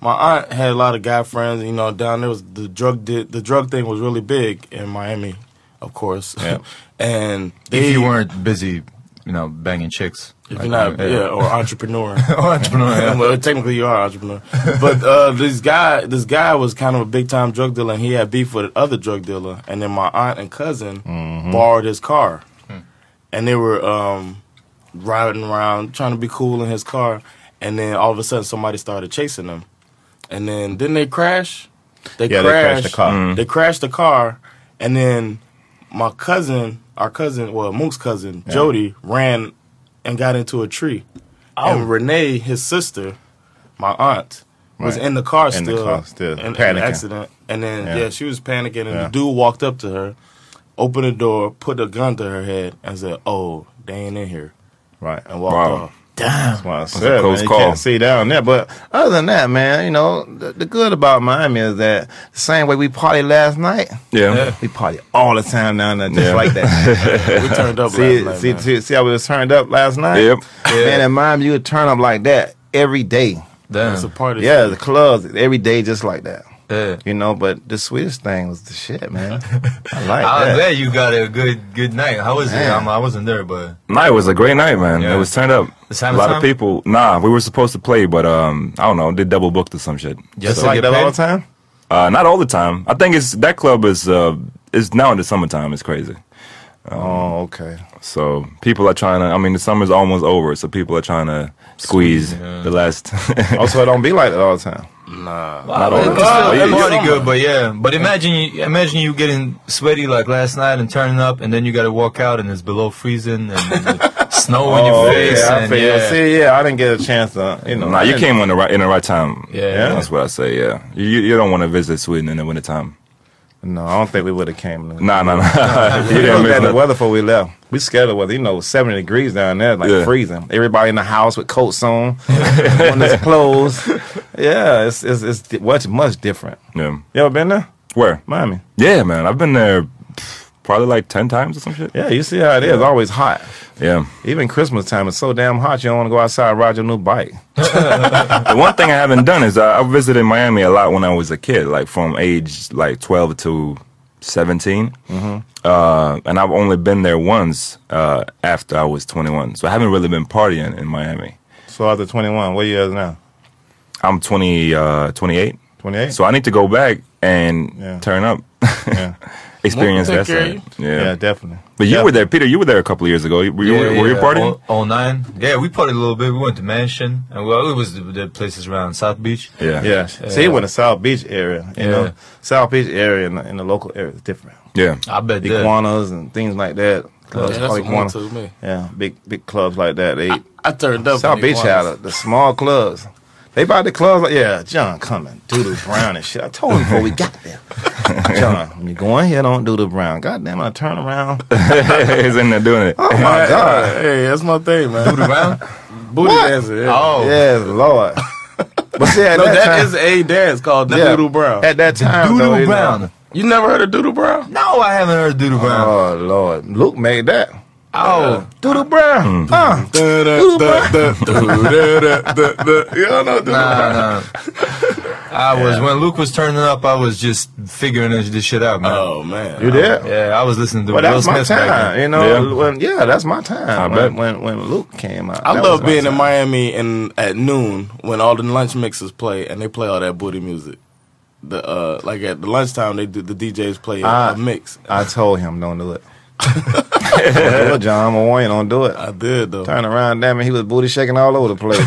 Speaker 3: my aunt had a lot of guy friends. You know, down there was the drug di- the drug thing was really big in Miami, of course.
Speaker 2: Yeah.
Speaker 3: and they,
Speaker 6: If you weren't busy, you know, banging chicks.
Speaker 3: If
Speaker 6: Like,
Speaker 3: you're not, yeah, or entrepreneur.
Speaker 6: Or entrepreneur. Yeah.
Speaker 3: well, technically you are an entrepreneur. But uh, this guy, this guy was kind of a big time drug dealer, and he had beef with another drug dealer. And then my aunt and cousin borrowed his car, and they were um, riding around trying to be cool in his car. And then all of a sudden, somebody started chasing them, and then didn't they crash? They
Speaker 2: Yeah, they crashed the car.
Speaker 3: They crashed the car, and then my cousin, our cousin, well, Moonk's cousin, Jody, ran and got into a tree. And oh. Renee, his sister, my aunt, was
Speaker 2: Right.
Speaker 3: in the car
Speaker 2: In the
Speaker 3: still,
Speaker 2: car still,
Speaker 3: in, in the accident. And then
Speaker 2: Yeah.
Speaker 3: yeah. she was panicking, and
Speaker 2: Yeah.
Speaker 3: the dude walked up to her, opened the door, put a gun to her head, and said, "Oh, they ain't in here,"
Speaker 2: right.
Speaker 3: and walked
Speaker 7: Wow.
Speaker 3: off.
Speaker 2: That's why I said,
Speaker 7: close
Speaker 2: man, you
Speaker 7: call.
Speaker 2: can't see down there. But other than that, man, you know, the, the good about Miami is that the same way we party last night,
Speaker 7: Yeah.
Speaker 2: we party all the time down there, just
Speaker 7: Yeah.
Speaker 2: like that.
Speaker 3: We turned up
Speaker 2: see,
Speaker 3: last night.
Speaker 2: see,
Speaker 3: man.
Speaker 2: see, see how we was turned up last night?
Speaker 7: Yep.
Speaker 2: Man, in Miami, you would turn up like that every day.
Speaker 6: Damn.
Speaker 3: It's a party.
Speaker 2: Yeah, the clubs every day just like that.
Speaker 6: Yeah.
Speaker 2: You know, but the sweetest thing was the shit, man. I like
Speaker 6: I'm
Speaker 2: that.
Speaker 6: glad you got a good good night. How was it? I'm, I wasn't there, but
Speaker 7: Night was a great night, man.
Speaker 6: Yeah.
Speaker 7: It was turned up.
Speaker 6: The
Speaker 7: A lot
Speaker 6: time?
Speaker 7: of people. Nah, we were supposed to play, but um, I don't know. They double booked or some shit.
Speaker 6: just
Speaker 2: Just
Speaker 6: to
Speaker 2: like that
Speaker 6: paid?
Speaker 2: all the time?
Speaker 7: Uh, not all the time. I think it's that club is uh is now in the summertime. It's crazy.
Speaker 2: Oh, okay.
Speaker 7: So people are trying to. I mean, the summer's almost over, so people are trying to squeeze the last.
Speaker 2: Also, it don't be like that all the time.
Speaker 3: Nah.
Speaker 7: Not all
Speaker 6: It's
Speaker 7: the
Speaker 6: still
Speaker 7: time.
Speaker 6: it's
Speaker 7: Yeah.
Speaker 6: pretty good, but yeah. But imagine you imagine you getting sweaty like last night and turning up, and then you got to walk out and it's below freezing and snow in your
Speaker 2: Oh,
Speaker 6: face.
Speaker 2: yeah, I
Speaker 6: and
Speaker 2: feel you.
Speaker 6: yeah.
Speaker 2: See, yeah, I didn't get a chance to, you know.
Speaker 7: Nah, you came in the right in the right time.
Speaker 6: Yeah.
Speaker 7: that's what I say. Yeah, you you don't want to visit Sweden in the wintertime.
Speaker 2: No, I don't think we would have came.
Speaker 7: Nah, nah, nah. you
Speaker 2: We
Speaker 7: didn't
Speaker 2: looked at the weather before we left. We scared of weather. You know, 70 degrees down there, like
Speaker 7: Yeah.
Speaker 2: freezing. Everybody in the house with coats on, on his clothes. Yeah, it's, it's, it's di- much, much different.
Speaker 7: Yeah.
Speaker 2: You ever been there?
Speaker 7: Where?
Speaker 2: Miami.
Speaker 7: Yeah, man. I've been there pff, probably like ten times or some shit.
Speaker 2: Yeah, you see how it is. Always hot.
Speaker 7: Yeah.
Speaker 2: Even Christmas time, it's so damn hot, you don't want to go outside and ride your new bike.
Speaker 7: the one thing I haven't done is uh, I visited Miami a lot when I was a kid, like from age like 12 to 17. Uh, and I've only been there once uh, after I was 21. So I haven't really been partying in Miami.
Speaker 2: So after 21, what year is now?
Speaker 7: I'm 20, uh, 28.
Speaker 2: 28?
Speaker 7: So I need to go back and
Speaker 2: Yeah.
Speaker 7: turn up,
Speaker 2: yeah.
Speaker 7: experience
Speaker 3: Take
Speaker 7: that side. Yeah.
Speaker 2: yeah, definitely.
Speaker 7: But you
Speaker 2: Yeah.
Speaker 7: were there, Peter. You were there a couple of years ago. Were you, were you partying?
Speaker 6: Oh, 09. Yeah, we partied a little bit. We went to Mansion, and well, it was the, the places around South Beach.
Speaker 7: yeah.
Speaker 2: Yeah. See, you went to South Beach area. You
Speaker 6: Yeah.
Speaker 2: know, South Beach area in the, in the local area is different.
Speaker 7: Yeah.
Speaker 6: I bet that.
Speaker 2: Iguanas and things like that.
Speaker 3: Yeah, that's
Speaker 2: Iguana.
Speaker 3: to me.
Speaker 2: Yeah, big big clubs like that. They
Speaker 3: I turned up.
Speaker 2: South
Speaker 3: in
Speaker 2: Beach had a, the small clubs. They bought the clubs like yeah, Jon coming, Doo Doo Brown and shit. I told him before we got there. Jon, when you go in here, don't do the brown. God damn, I turn around.
Speaker 7: He's in there doing it.
Speaker 2: Oh my God.
Speaker 3: Hey, that's my thing, man.
Speaker 6: Booty brown?
Speaker 3: Booty
Speaker 2: What?
Speaker 3: dancing. Yeah.
Speaker 6: Oh.
Speaker 2: Yes, Lord. But see, at
Speaker 3: no,
Speaker 2: that,
Speaker 3: that
Speaker 2: time,
Speaker 3: is a dance called
Speaker 2: yeah,
Speaker 3: Doo Doo Brown.
Speaker 2: At that time, though,
Speaker 6: Doodle
Speaker 2: you know-
Speaker 6: Brown.
Speaker 3: You never heard of Doo Doo Brown?
Speaker 6: No, I haven't heard Doo Doo Brown.
Speaker 2: Oh Lord, Luke made that.
Speaker 6: Oh,
Speaker 2: Doo Doo Brown. Uh, Doo Doo Brown.
Speaker 3: You don't know Doodle
Speaker 6: nah,
Speaker 3: Brown?
Speaker 6: nah. I was when Luke was turning up. I was just figuring this this shit out, man.
Speaker 3: Oh man.
Speaker 2: You did?
Speaker 6: Yeah, I was listening to
Speaker 2: Well,
Speaker 6: Will
Speaker 2: that's my
Speaker 6: Smith back
Speaker 2: time.
Speaker 6: then.
Speaker 2: You know,
Speaker 7: Yeah.
Speaker 2: when yeah, that's my time.
Speaker 7: bet.
Speaker 2: when, when when Luke came out,
Speaker 3: I love
Speaker 2: was my
Speaker 3: being in. Miami and at noon when all the lunch mixes play and they play all that booty music. The uh, like at the lunchtime they do the DJs play a,
Speaker 2: Ah.
Speaker 3: mix.
Speaker 2: I told him don't do it. It, Jon. Warning, don't do it.
Speaker 3: I did though.
Speaker 2: Turn around, damn it, he was booty shaking all over the place.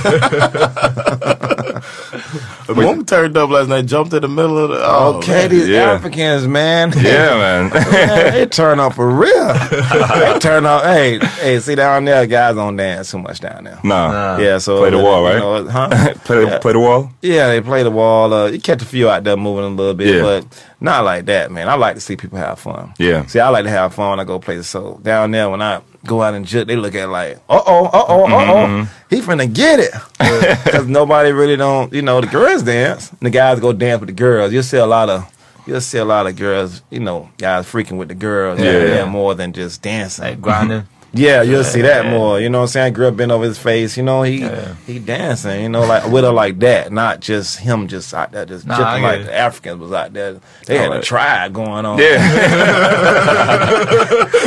Speaker 3: The woman turned up last night, jumped in the middle of the. Oh,
Speaker 2: okay,
Speaker 3: man.
Speaker 2: these
Speaker 7: Yeah.
Speaker 2: Africans, man.
Speaker 7: Yeah, man.
Speaker 2: Man, they turn up for real. they turn up. Hey, hey, see down there, guys don't dance too much down there.
Speaker 7: nah. nah.
Speaker 2: Yeah, so
Speaker 7: Play the wall,
Speaker 2: you
Speaker 7: right?
Speaker 2: know, huh?
Speaker 7: play, the,
Speaker 2: Yeah.
Speaker 7: play the wall?
Speaker 2: Yeah, they play the wall. Uh, you catch a few out there moving a little bit,
Speaker 7: Yeah.
Speaker 2: but not like that, man. I like to see people have fun.
Speaker 7: Yeah.
Speaker 2: See, I like to have fun when I go play the soul. Down there, when I go out and jit, they look at it like, uh oh, uh oh, uh oh, he finna get it. Because nobody really don't, you know, the girls dance, and the guys go dance with the girls. You'll see a lot of. You'll see a lot of girls, you know, guys freaking with the girls,
Speaker 7: Yeah.
Speaker 2: yeah, more than just dancing.
Speaker 6: Like grinding.
Speaker 2: Yeah, you'll see that more. You know what I'm saying? Girl bent over his face. You know, he
Speaker 6: Yeah.
Speaker 2: he dancing, you know, like with her like that. Not just him just out there just
Speaker 6: Nah, I
Speaker 2: like
Speaker 6: it.
Speaker 2: the Africans was out there. They had a
Speaker 7: Alright.
Speaker 2: tribe going on.
Speaker 7: Yeah.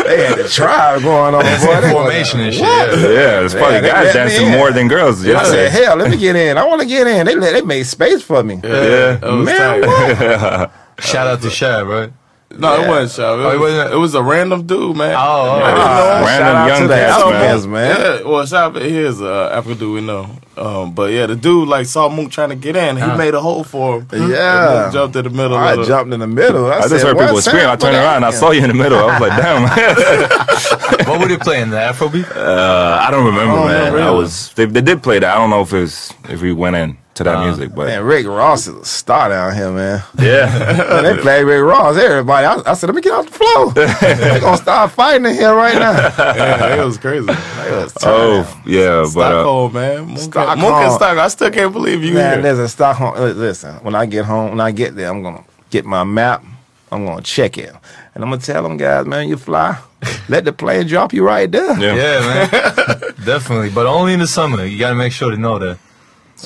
Speaker 2: They had a tribe going on. Boy. They
Speaker 6: Formation and shit.
Speaker 2: What?
Speaker 6: Yeah.
Speaker 7: yeah, it's probably
Speaker 2: Yeah,
Speaker 7: guys dancing more than girls.
Speaker 2: I said, hell, let me get in. I want to get in. They they made space for me.
Speaker 7: Yeah.
Speaker 3: That was
Speaker 2: Man, what?
Speaker 6: Shout out to Shab, right?
Speaker 3: No, it wasn't Shaw. It,
Speaker 6: Oh, it
Speaker 3: was, it was a random dude, man.
Speaker 6: Oh, oh,
Speaker 3: I didn't know him.
Speaker 7: Random
Speaker 2: Shout out
Speaker 7: young
Speaker 2: to the
Speaker 7: man.
Speaker 2: Africans, man.
Speaker 3: Yeah, well, shout out, he is uh, African dude we know. Um, but yeah, the dude like saw Moonk trying to get in. He
Speaker 6: Uh.
Speaker 3: made a hole for him.
Speaker 2: Yeah.
Speaker 3: Moonk jumped in the middle.
Speaker 2: I
Speaker 3: of the,
Speaker 2: jumped in the middle. I,
Speaker 7: I just heard people scream. I turned
Speaker 2: the
Speaker 7: around. I saw you in the middle. I was like, damn.
Speaker 6: What were they playing? The Afrobeat?
Speaker 7: uh, I don't remember,
Speaker 2: Oh,
Speaker 7: man.
Speaker 2: really?
Speaker 7: I was. They, they did play that. I don't know if it was if we went in to that music, but
Speaker 2: Man, Rick Ross is a star down here, man.
Speaker 7: yeah.
Speaker 2: Man, they play Rick Ross. Everybody, I, I said, let me get off the floor. They're gonna start fighting in here right now.
Speaker 3: yeah, it was crazy.
Speaker 2: Was turning.
Speaker 7: oh yeah, but uh,
Speaker 3: Stockholm, man. Moonk
Speaker 2: Stockholm.
Speaker 3: Moonk Stockholm. I still can't believe you
Speaker 2: Man,
Speaker 3: here.
Speaker 2: a Stockholm. Listen, when I get home, when I get there, I'm gonna get my map. I'm gonna check it, and I'm gonna tell them guys, man, you fly. Let the plane drop you right there.
Speaker 7: yeah.
Speaker 6: Yeah, man. Definitely. But only in the summer. You got to make sure to know that.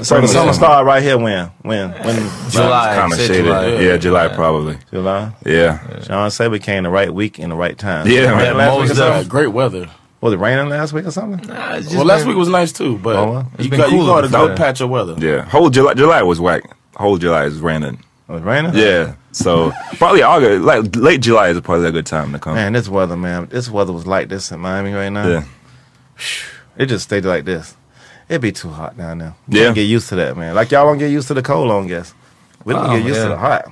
Speaker 2: So the summer start right here. When? When? When?
Speaker 6: July.
Speaker 7: kind of shaded.
Speaker 6: July.
Speaker 7: Yeah, July probably.
Speaker 2: July.
Speaker 7: Yeah.
Speaker 2: Sean said we came the right week in the right time.
Speaker 7: Yeah,
Speaker 2: Rain
Speaker 7: man.
Speaker 2: last week or
Speaker 6: Most
Speaker 2: something?
Speaker 3: Uh, great weather.
Speaker 2: Was it raining last week or something?
Speaker 6: Nah, it's just
Speaker 3: Well, last
Speaker 6: been-
Speaker 3: week was nice too, but
Speaker 2: Oh, well.
Speaker 6: It's
Speaker 3: you
Speaker 6: been
Speaker 3: got you
Speaker 6: cooler
Speaker 3: got a
Speaker 6: before.
Speaker 3: good patch of weather.
Speaker 7: Yeah. Whole July. July was whack. Whole July is raining.
Speaker 2: Was it raining?
Speaker 7: Yeah. So probably August, like late July is probably a good time to come.
Speaker 2: Man, this weather, man. This weather was like this in Miami right now.
Speaker 7: Yeah.
Speaker 2: It just stayed like this. It'd be too hot down there. We
Speaker 7: Yeah.
Speaker 2: Get used to that, man. Like y'all don't get used to the cold, I guess. We don't
Speaker 6: Oh,
Speaker 2: get used to the hot.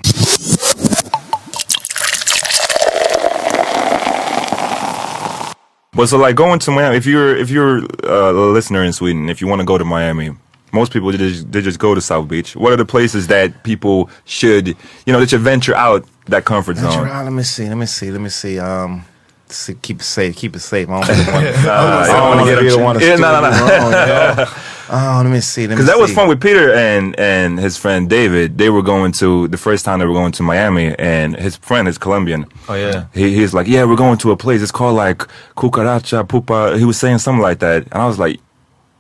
Speaker 7: But so like going to Miami, if you're if you're uh, a listener in Sweden, if you want to go to Miami, most people they just, they just go to South Beach. What are the places that people should you know that should venture out that comfort
Speaker 2: Venture
Speaker 7: zone?
Speaker 2: out, let me see. Let me see. Let me see. Um, see, keep it safe. Keep it safe. I don't, really want,
Speaker 7: Uh,
Speaker 2: I don't want to
Speaker 7: get
Speaker 2: be the one to
Speaker 7: Yeah, no, no, no.
Speaker 2: wrong, you know? Oh, let me see. Let me
Speaker 7: Because that was fun with Peter and and his friend David. They were going to the first time they were going to Miami, and his friend is Colombian.
Speaker 6: Oh, yeah.
Speaker 7: He he's like, yeah, we're going to a place. It's called like Cucaracha Pupa. He was saying something like that, and I was like,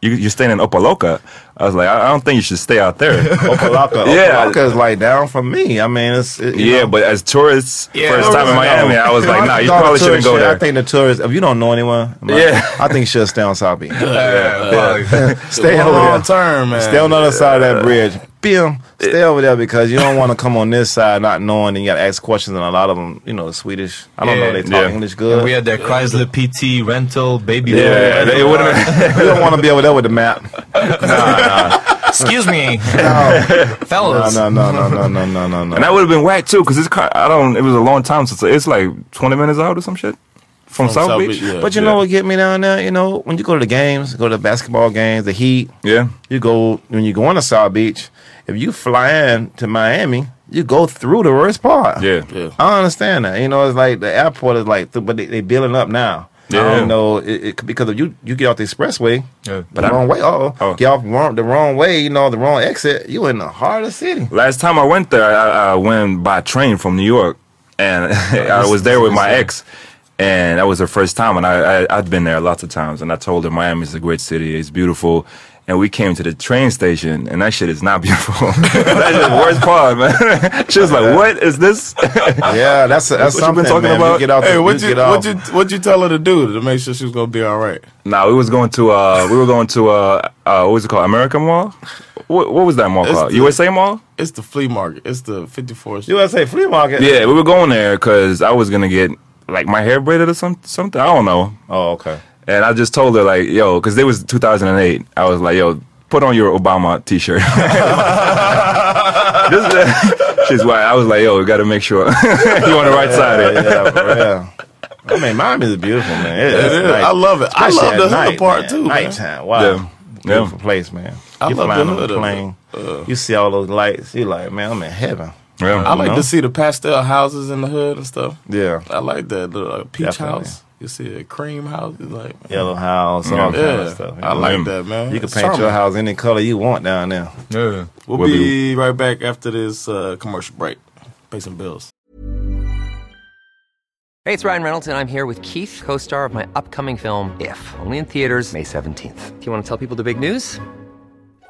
Speaker 7: you, you're staying in Opa-locka. I was like, I, I don't think you should stay out there.
Speaker 2: Opa-locka.
Speaker 7: Yeah.
Speaker 2: Opa-locka is like down from me. I mean, it's it, you
Speaker 7: yeah,
Speaker 2: know.
Speaker 7: but as tourists,
Speaker 6: Yeah,
Speaker 7: first time in
Speaker 2: Tourists,
Speaker 7: Miami,
Speaker 2: no.
Speaker 7: I was like, nah, you probably shouldn't go
Speaker 2: shit,
Speaker 7: there.
Speaker 2: I think the tourists, if you don't know anyone,
Speaker 7: Yeah.
Speaker 2: I think you should stay on South Beach.
Speaker 6: Yeah, fuck.
Speaker 2: Stay over
Speaker 3: long term, man.
Speaker 2: Stay on the other side of that bridge. Bim, stay over there because you don't want to come on this side not knowing and you got to ask questions and a lot of them, you know, Swedish. I don't know they talk
Speaker 7: Yeah.
Speaker 2: English
Speaker 6: And
Speaker 2: good.
Speaker 6: we had that Chrysler PT rental, baby.
Speaker 7: Yeah,
Speaker 6: boy.
Speaker 7: it would have been.
Speaker 2: you don't want to be over there with the map. nah, nah.
Speaker 6: Excuse me,
Speaker 2: No,
Speaker 6: fellas.
Speaker 2: no, no, no, no, no, no, no, no.
Speaker 7: And that would have been whack too, because it's kind I don't. It was a long time since it's like 20 minutes out or some shit from,
Speaker 3: From
Speaker 7: South,
Speaker 3: South
Speaker 7: Beach.
Speaker 3: Beach, yeah.
Speaker 2: But you know what get me down there? You know, when you go to the games, go to the basketball games, the Heat,
Speaker 7: Yeah.
Speaker 2: you go when you go on to South Beach. If you fly in to Miami, you go through the worst part.
Speaker 7: Yeah.
Speaker 3: Yeah.
Speaker 2: I understand that. You know, it's like the airport is like, but they they building up now.
Speaker 7: Yeah.
Speaker 2: I don't know it, it, because if you you get off the expressway,
Speaker 6: Yeah.
Speaker 2: but the wrong way. Oh,
Speaker 7: Oh.
Speaker 2: get off wrong, the wrong way. You know, the wrong exit. You in the heart of the city.
Speaker 7: Last time I went there, I, I went by train from New York, and I was there with my ex. And that was her first time, and I, I I'd been there lots of times, and I told her Miami's a great city, it's beautiful. And we came to the train station, and that shit is not beautiful. That's the worst part, man. she was like, "What is this?"
Speaker 2: Yeah, that's that's
Speaker 7: What you
Speaker 2: something.
Speaker 7: been talking
Speaker 2: man.
Speaker 7: about?
Speaker 2: Get out
Speaker 3: Hey,
Speaker 2: the,
Speaker 3: what
Speaker 2: we
Speaker 3: you
Speaker 2: get
Speaker 3: what
Speaker 2: off.
Speaker 3: you what you tell her to do to make sure she was gonna be all right?
Speaker 7: Nah, we was going to uh we were going to uh, uh what was it called? American Mall? What, what was that mall
Speaker 3: It's
Speaker 7: called?
Speaker 3: the-
Speaker 7: USA Mall?
Speaker 3: It's the flea market. It's the 54th.
Speaker 2: USA flea market.
Speaker 7: Yeah, we were going there because I was gonna get like my hair braided or some, something. I don't know.
Speaker 2: Oh, okay.
Speaker 7: And I just told her like, yo, because it was 2008. I was like, yo, put on your Obama T-shirt. This- she's white. I was like, yo, we got to make sure you're on the right side.
Speaker 2: Yeah,
Speaker 7: Of it.
Speaker 2: yeah, for real. I mean, Miami is beautiful, man. It,
Speaker 3: It
Speaker 2: it's
Speaker 3: is. I love it. I love
Speaker 2: at
Speaker 3: the hood
Speaker 2: night,
Speaker 3: part
Speaker 2: man.
Speaker 3: too, man.
Speaker 2: Nighttime. Wow.
Speaker 7: Yeah.
Speaker 2: Beautiful place, man.
Speaker 3: I
Speaker 2: you
Speaker 3: love
Speaker 2: flying
Speaker 3: the
Speaker 2: on the plane.
Speaker 3: Uh,
Speaker 2: you see all those lights. You like, man, I'm in heaven.
Speaker 7: Yeah.
Speaker 3: I like
Speaker 2: know?
Speaker 3: to see the pastel houses in the hood and stuff.
Speaker 2: Yeah.
Speaker 3: I like that the uh, peach
Speaker 2: Definitely.
Speaker 3: house. You see a cream house. Like
Speaker 2: Yellow house, all
Speaker 7: Yeah.
Speaker 2: kind of
Speaker 3: yeah,
Speaker 2: stuff.
Speaker 3: I like that man.
Speaker 2: You can
Speaker 3: It's
Speaker 2: paint your house any color you want down there.
Speaker 6: Yeah.
Speaker 3: We'll,
Speaker 7: We'll
Speaker 3: be right back after this uh, commercial break. Pay some bills.
Speaker 8: Hey, it's Ryan Reynolds, and I'm here with Keith, co star of my upcoming film, If, only in theaters, May 17th. Do you want to tell people the big news?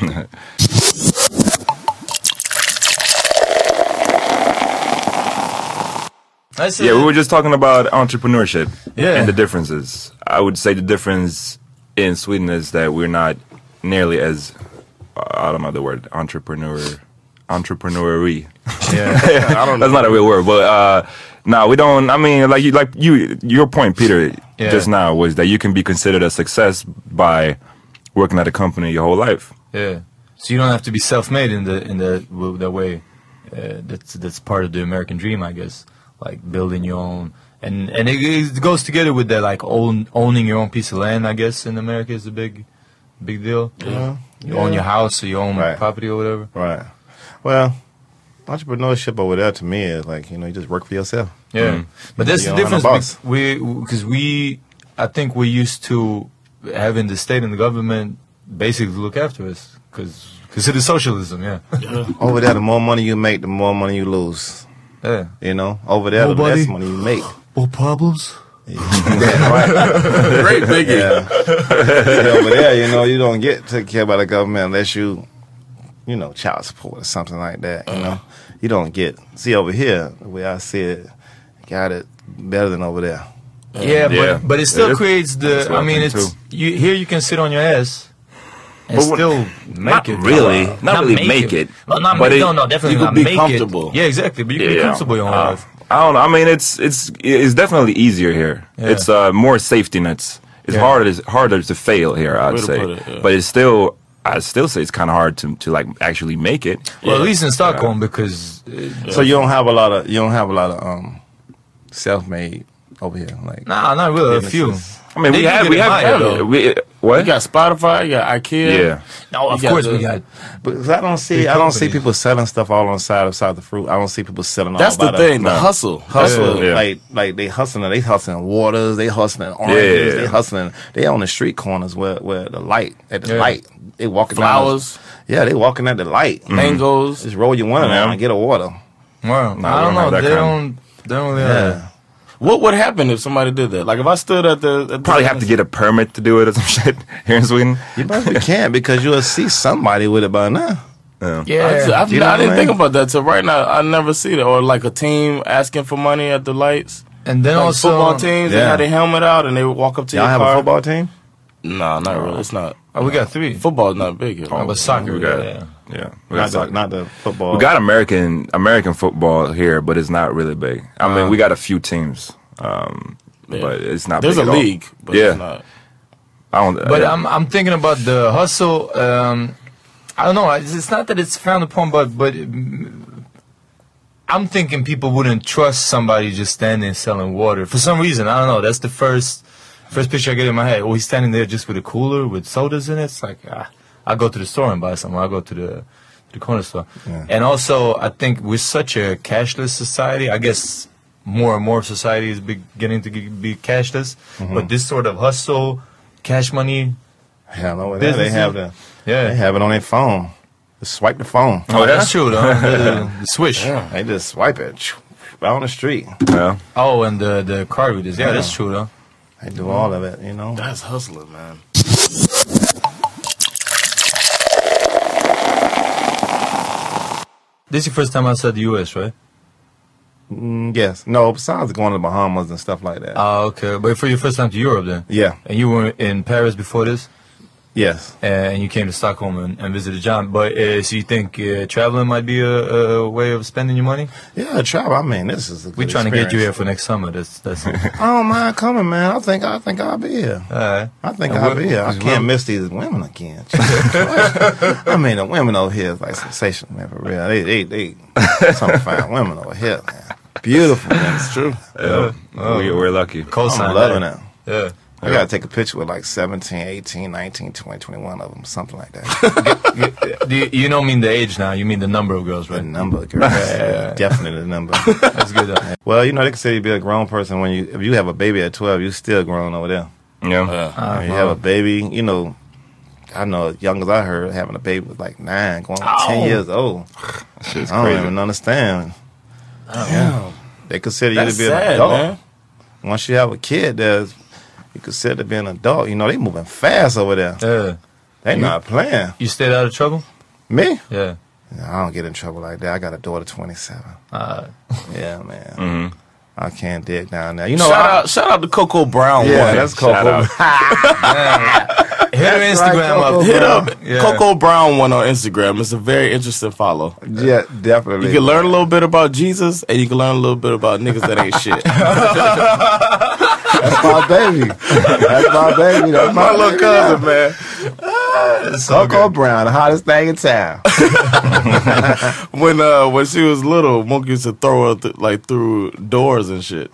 Speaker 6: That's
Speaker 7: Yeah, we were just talking about entrepreneurship
Speaker 6: Yeah.
Speaker 7: and the differences. I would say the difference in Sweden is that we're not nearly as uh, I don't know the word entrepreneur entrepreneury.
Speaker 3: Yeah, I don't know.
Speaker 7: That's not a real word, but uh, no, we don't. I mean, like you, like you, your point, Peter,
Speaker 6: Yeah.
Speaker 7: just now was that you can be considered a success by working at a company your whole life.
Speaker 6: Yeah. So you don't have to be self-made in the in the that way. Uh, that's that's part of the American dream, I guess. Like building your own, and and it, it goes together with that like own owning your own piece of land. I guess in America is a big, big deal.
Speaker 2: Yeah.
Speaker 6: You own your house or you own
Speaker 2: Right.
Speaker 6: property or whatever.
Speaker 2: Right. Well, entrepreneurship over there to me is like you know you just work for yourself.
Speaker 6: Yeah, but that's
Speaker 2: You
Speaker 6: the difference. We because we, I think we're used to having the state and the government basically look after us because because it is socialism. Yeah.
Speaker 2: Over there, the more money you make, the more money you lose.
Speaker 6: Yeah.
Speaker 2: You know, over there, the
Speaker 6: Nobody-
Speaker 2: less money you make.
Speaker 6: More problems. Yeah, right.
Speaker 3: Great biggie.
Speaker 2: Yeah. See, over there, you know, you don't get taken care by the government unless you, you know, child support or something like that. You know, uh. you don't get. See, over here, the way I see it, got it better than over there.
Speaker 6: Yeah,
Speaker 7: Yeah.
Speaker 6: but but it still
Speaker 7: It is.
Speaker 6: creates the. I
Speaker 7: I
Speaker 6: mean, it's
Speaker 7: too.
Speaker 6: you here. You can sit on your ass and
Speaker 7: But what-
Speaker 6: still make
Speaker 7: not
Speaker 6: it.
Speaker 7: really. Not really make it.
Speaker 6: Well, not
Speaker 7: But
Speaker 6: make,
Speaker 7: it-
Speaker 6: no, no, definitely
Speaker 3: you could
Speaker 6: not
Speaker 3: be
Speaker 6: make
Speaker 3: comfortable.
Speaker 6: It. Yeah, exactly. But you can be
Speaker 7: Yeah.
Speaker 6: comfortable your whole
Speaker 7: Uh,
Speaker 6: life.
Speaker 7: I don't know. I mean, it's it's it's definitely easier here.
Speaker 6: Yeah.
Speaker 7: It's uh, more safety nets. It's
Speaker 6: Yeah.
Speaker 7: harder it's harder to fail here. I'd
Speaker 3: Way
Speaker 7: say,
Speaker 3: it, yeah.
Speaker 7: but it's still I still say it's kind of hard to to like actually make it.
Speaker 6: Well, at least in Stockholm because uh,
Speaker 2: So you don't have a lot of you don't have a lot of um, self-made over here? Like,
Speaker 6: Nah, not really. A few.
Speaker 7: I mean,
Speaker 6: They
Speaker 7: we have we have
Speaker 6: higher, though.
Speaker 7: we, uh, what?
Speaker 3: You got Spotify, you got IKEA.
Speaker 7: yeah.
Speaker 6: No, of
Speaker 3: You
Speaker 6: course
Speaker 3: the-
Speaker 6: we got.
Speaker 2: Because I don't see, I don't see people selling stuff all on side of side of the fruit. I don't see people selling.
Speaker 3: That's
Speaker 2: all
Speaker 3: the thing, the
Speaker 2: no.
Speaker 3: hustle.
Speaker 2: hustle.
Speaker 7: Yeah.
Speaker 2: Like like they hustling. They hustling waters. They hustling oranges.
Speaker 7: Yeah.
Speaker 2: They hustling. They on the street corners where where the light at the
Speaker 6: Yeah.
Speaker 2: light. They walking down
Speaker 3: Flowers,
Speaker 2: the- yeah, they walking at the light. Mm-hmm.
Speaker 3: mangoes.
Speaker 2: Just roll your window down
Speaker 7: Yeah.
Speaker 2: and get a water.
Speaker 6: Well,
Speaker 7: we
Speaker 6: I
Speaker 7: don't
Speaker 6: don't know.
Speaker 7: have that
Speaker 6: They don't. They don't really.
Speaker 2: Yeah.
Speaker 6: Have
Speaker 3: What would happen if somebody did that? Like if I stood at the, at the
Speaker 7: Probably have to get a permit to do it or some shit here in Sweden.
Speaker 2: You probably can't because you'll see somebody with it by now.
Speaker 7: Yeah.
Speaker 6: Yeah.
Speaker 3: I, just- I,
Speaker 2: You know
Speaker 3: I didn't
Speaker 2: mean?
Speaker 3: think about that So right now. I never see that, or like a team asking for money at the lights.
Speaker 6: And then
Speaker 3: Like
Speaker 6: also
Speaker 3: football teams, they
Speaker 2: Yeah.
Speaker 3: had their helmet out and they would walk up to
Speaker 2: Y'all
Speaker 3: your
Speaker 2: have
Speaker 3: car.
Speaker 2: a football team?
Speaker 3: Nah, not really. It's not.
Speaker 6: Oh, we got three.
Speaker 3: Football's not big here.
Speaker 6: Oh, but soccer,
Speaker 7: we got
Speaker 6: yeah,
Speaker 7: it.
Speaker 6: Yeah.
Speaker 7: Yeah. We
Speaker 2: Not
Speaker 7: got,
Speaker 2: the,
Speaker 7: soccer.
Speaker 2: not the football.
Speaker 7: we got American American football here, but it's not really big. I mean, we got a few teams, um,
Speaker 3: Yeah.
Speaker 7: but it's not.
Speaker 3: There's
Speaker 7: big
Speaker 3: a
Speaker 7: at all.
Speaker 3: league, but
Speaker 7: yeah,
Speaker 3: it's not.
Speaker 7: I don't.
Speaker 6: But
Speaker 7: yeah.
Speaker 6: I'm I'm thinking about the hustle. Um, I don't know. It's, it's not that it's frowned upon, but but I'm thinking people wouldn't trust somebody just standing selling water for some reason. I don't know. That's the first first picture I get in my head. Oh, he's standing there just with a cooler with sodas in it. It's like ah, I'll go to the store and buy some. I'll go to the the corner store. And also, I think we're such a cashless society. I guess more and more society is beginning to be cashless. Mm-hmm. But this sort of hustle, cash money,
Speaker 2: Hell no, they, they have the
Speaker 6: yeah.
Speaker 2: they have it on their phone. Just swipe the phone.
Speaker 6: Oh, that's true, though. the, the swish.
Speaker 2: Yeah, they just swipe it out on the street.
Speaker 7: yeah.
Speaker 6: Oh, and the the card readers. Yeah, that's true, though.
Speaker 2: They do all of it, you know.
Speaker 3: That's hustling, man.
Speaker 6: This is your first time outside the U.S., right?
Speaker 2: Mm, yes. No, besides going to the Bahamas and stuff like that.
Speaker 6: Oh, okay. But for your first time to Europe, then?
Speaker 2: yeah.
Speaker 6: And you were in Paris before this,
Speaker 2: Yes.
Speaker 6: and you came to Stockholm and, and visited Jon. But uh, so you think uh, traveling might be a, a way of spending your money?
Speaker 2: Yeah, travel. I mean, this is a good
Speaker 6: We're trying to get you here for next summer. That's that's.
Speaker 2: I don't mind coming, man. I think I think I'll be here.
Speaker 6: All right.
Speaker 2: I think
Speaker 6: And
Speaker 2: I'll be here. I can't
Speaker 6: what-
Speaker 2: miss these women again. I mean, the women over here is like sensational, man. For real, they they they some fine women over here, man. Beautiful, man. It's true.
Speaker 7: yeah.
Speaker 6: Oh.
Speaker 7: we, we're lucky.
Speaker 6: Co-sign
Speaker 2: I'm loving
Speaker 6: that.
Speaker 2: it.
Speaker 6: Yeah.
Speaker 2: I gotta take a picture with like 17, 18, 19, 20, 21 of them, something like that.
Speaker 6: Do you, you don't mean the age now. You mean the number of girls,
Speaker 2: the
Speaker 6: right?
Speaker 2: number, girl. Definitely the number.
Speaker 6: That's good. Though.
Speaker 2: well, you know, they can say you be a grown person when you, if you have a baby at 12, you're still grown over there.
Speaker 7: Yeah.
Speaker 3: Yeah.
Speaker 2: When you have a uh-huh. baby, you know, I know as young as I heard, having a baby was like nine, going on 10 years old.
Speaker 7: Shit's
Speaker 2: I don't
Speaker 7: crazy.
Speaker 2: even understand. Oh. Yeah. They consider you
Speaker 3: That's
Speaker 2: to be an
Speaker 3: sad,
Speaker 2: adult.
Speaker 3: man.
Speaker 2: Once you have a kid, there's you consider being be an adult. You know, they moving fast over there.
Speaker 6: Yeah.
Speaker 2: They not playing.
Speaker 6: You stayed out of trouble?
Speaker 2: Me?
Speaker 6: Yeah.
Speaker 2: I don't get in trouble like that. I got a daughter, 27.
Speaker 6: Uh,
Speaker 2: Yeah, man.
Speaker 7: Mm-hmm.
Speaker 2: I can't dig down there. You know,
Speaker 3: shout
Speaker 2: I,
Speaker 3: out, shout out to Coco Brown.
Speaker 2: yeah,
Speaker 3: one.
Speaker 2: that's
Speaker 7: Shout
Speaker 2: Coco.
Speaker 6: hit her
Speaker 2: That's right,
Speaker 6: Instagram
Speaker 2: Coco
Speaker 6: up.
Speaker 3: Hit
Speaker 2: Brown.
Speaker 3: up
Speaker 6: Yeah.
Speaker 3: Coco Brown one on Instagram. It's a very interesting follow.
Speaker 2: yeah, definitely.
Speaker 3: You can learn a little bit about Jesus, and you can learn a little bit about niggas that ain't shit.
Speaker 2: That's my baby. That's my baby. That's my,
Speaker 3: My little
Speaker 2: baby
Speaker 3: cousin,
Speaker 2: now.
Speaker 3: man.
Speaker 2: Coco Brown, the hottest thing in town.
Speaker 3: When uh when she was little, Moonk used to throw her th- like through doors and shit.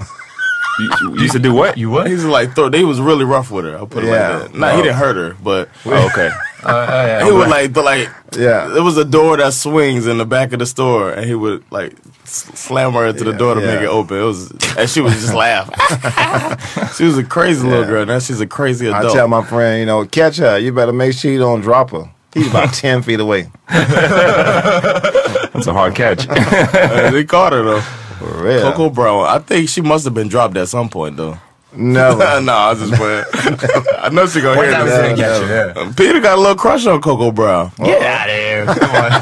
Speaker 7: You, you used to do what?
Speaker 6: You what?
Speaker 3: He used to like throw. They was really rough with her. I'll put it
Speaker 2: Yeah.
Speaker 3: like that. Nah, he didn't hurt her, but
Speaker 7: Oh, okay.
Speaker 6: Uh, uh, yeah,
Speaker 3: he would like the like.
Speaker 2: Yeah.
Speaker 3: There was a door that swings in the back of the store, and he would like slam her into the door to
Speaker 2: yeah.
Speaker 3: make it open. It was, and she would just laugh. she was a crazy little girl. Now she's a crazy adult.
Speaker 2: I tell my friend, you know, catch her. You better make sure you don't drop her. He's about 10 feet away.
Speaker 7: That's a hard catch.
Speaker 3: They caught her though.
Speaker 2: For real.
Speaker 3: Coco Brown. I think she must have been dropped at some point though.
Speaker 2: Never.
Speaker 3: no, I was just playing. I know she gonna hear
Speaker 6: time is
Speaker 3: this.
Speaker 6: gonna catch you, yeah.
Speaker 3: Peter got a little crush on Coco Brown.
Speaker 6: Get out of here. Come on.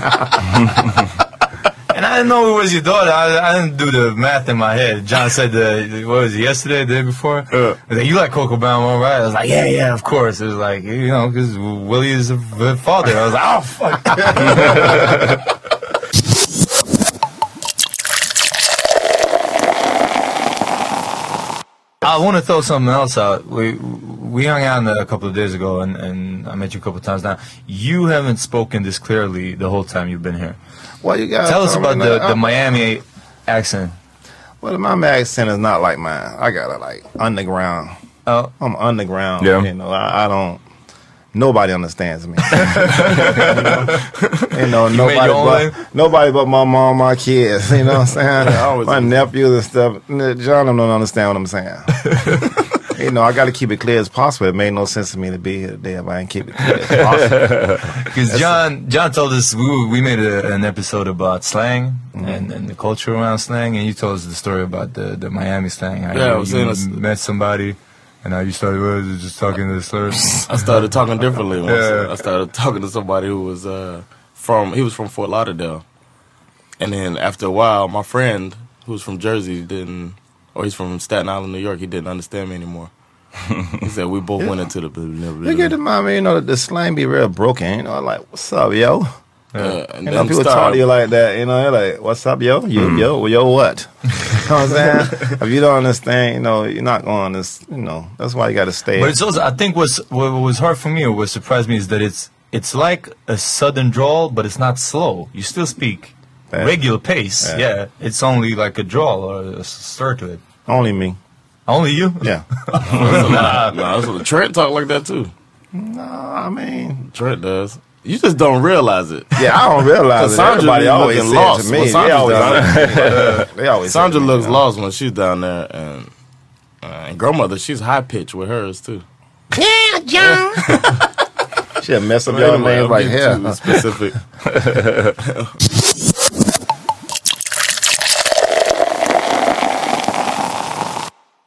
Speaker 6: and I didn't know it was your daughter. I, I didn't do the math in my head. Jon said, the, what was it, yesterday, the day before?
Speaker 3: Uh.
Speaker 6: He was like, you like Coco Brown, all right? I was like, yeah, yeah, of course. It was like, you know, because Willie is a a father. I was like, oh, fuck. I want to throw something else out. We we hung out a couple of days ago, and, and I met you a couple of times now. You haven't spoken this clearly the whole time you've been here.
Speaker 2: Well, you got
Speaker 6: Tell us about the, the Miami accent.
Speaker 2: Well, my accent is not like mine. I got a like underground.
Speaker 6: Oh,
Speaker 2: I'm underground.
Speaker 7: Yeah.
Speaker 2: You know, I, I don't. Nobody understands me. you know,
Speaker 6: You made
Speaker 2: nobody but nobody but my mom, my kids. You know what I'm saying?
Speaker 3: I always
Speaker 2: my
Speaker 3: do.
Speaker 2: nephews and stuff. n- Jon don't understand what I'm saying. you know, I got to keep it clear as possible. It made no sense to me to be here today if I didn't keep it clear as possible.
Speaker 6: Because Jon, Jon told us we, we made a, an episode about slang mm-hmm. and, and the culture around slang, and you told us the story about the, the Miami slang.
Speaker 3: Yeah, I
Speaker 6: you,
Speaker 3: was
Speaker 6: you
Speaker 3: saying it's-
Speaker 6: met somebody, and how you started was just talking to the slurs.
Speaker 3: I started talking differently. Once.
Speaker 6: Yeah.
Speaker 3: I started talking to somebody who was uh, from he was from Fort Lauderdale, and then after a while, my friend who was from Jersey didn't, or he's from Staten Island, New York. He didn't understand me anymore. he said we both went into the.
Speaker 2: You get the mom, you know, the slang be real broken. You know, like, what's up, yo?
Speaker 3: Yeah, uh, and
Speaker 2: You know,
Speaker 3: then
Speaker 2: people
Speaker 3: start-
Speaker 2: talk to you like that, you know, they're like, what's up, yo? You, mm. yo, yo, what? you know what I'm saying? if you don't understand, you know, you're not going to, you know, that's why you got to stay.
Speaker 6: But it's also, I think, what's what was hard for me or what surprised me is that it's it's like a southern drawl, but it's not slow. You still speak
Speaker 2: Yeah.
Speaker 6: regular pace.
Speaker 2: Yeah.
Speaker 6: Yeah. it's only like a drawl or a stir to it.
Speaker 2: Only me.
Speaker 6: Only you?
Speaker 2: Yeah.
Speaker 3: nah, nah, that's Trent talk like that too.
Speaker 2: no, I mean,
Speaker 3: Trent does. You just don't realize it.
Speaker 2: yeah, I don't realize it.
Speaker 3: Sandra
Speaker 2: Everybody always
Speaker 3: looking
Speaker 2: said
Speaker 3: lost
Speaker 2: to me.
Speaker 3: when
Speaker 2: They always,
Speaker 3: down there.
Speaker 2: they always say
Speaker 3: Sandra
Speaker 2: to me,
Speaker 3: looks lost when she's down there, and uh, and grandmother she's high pitched with hers too.
Speaker 4: Yeah, Jon.
Speaker 2: She'll mess up
Speaker 3: But
Speaker 2: your name
Speaker 3: I'm
Speaker 2: right here.
Speaker 3: too Specific.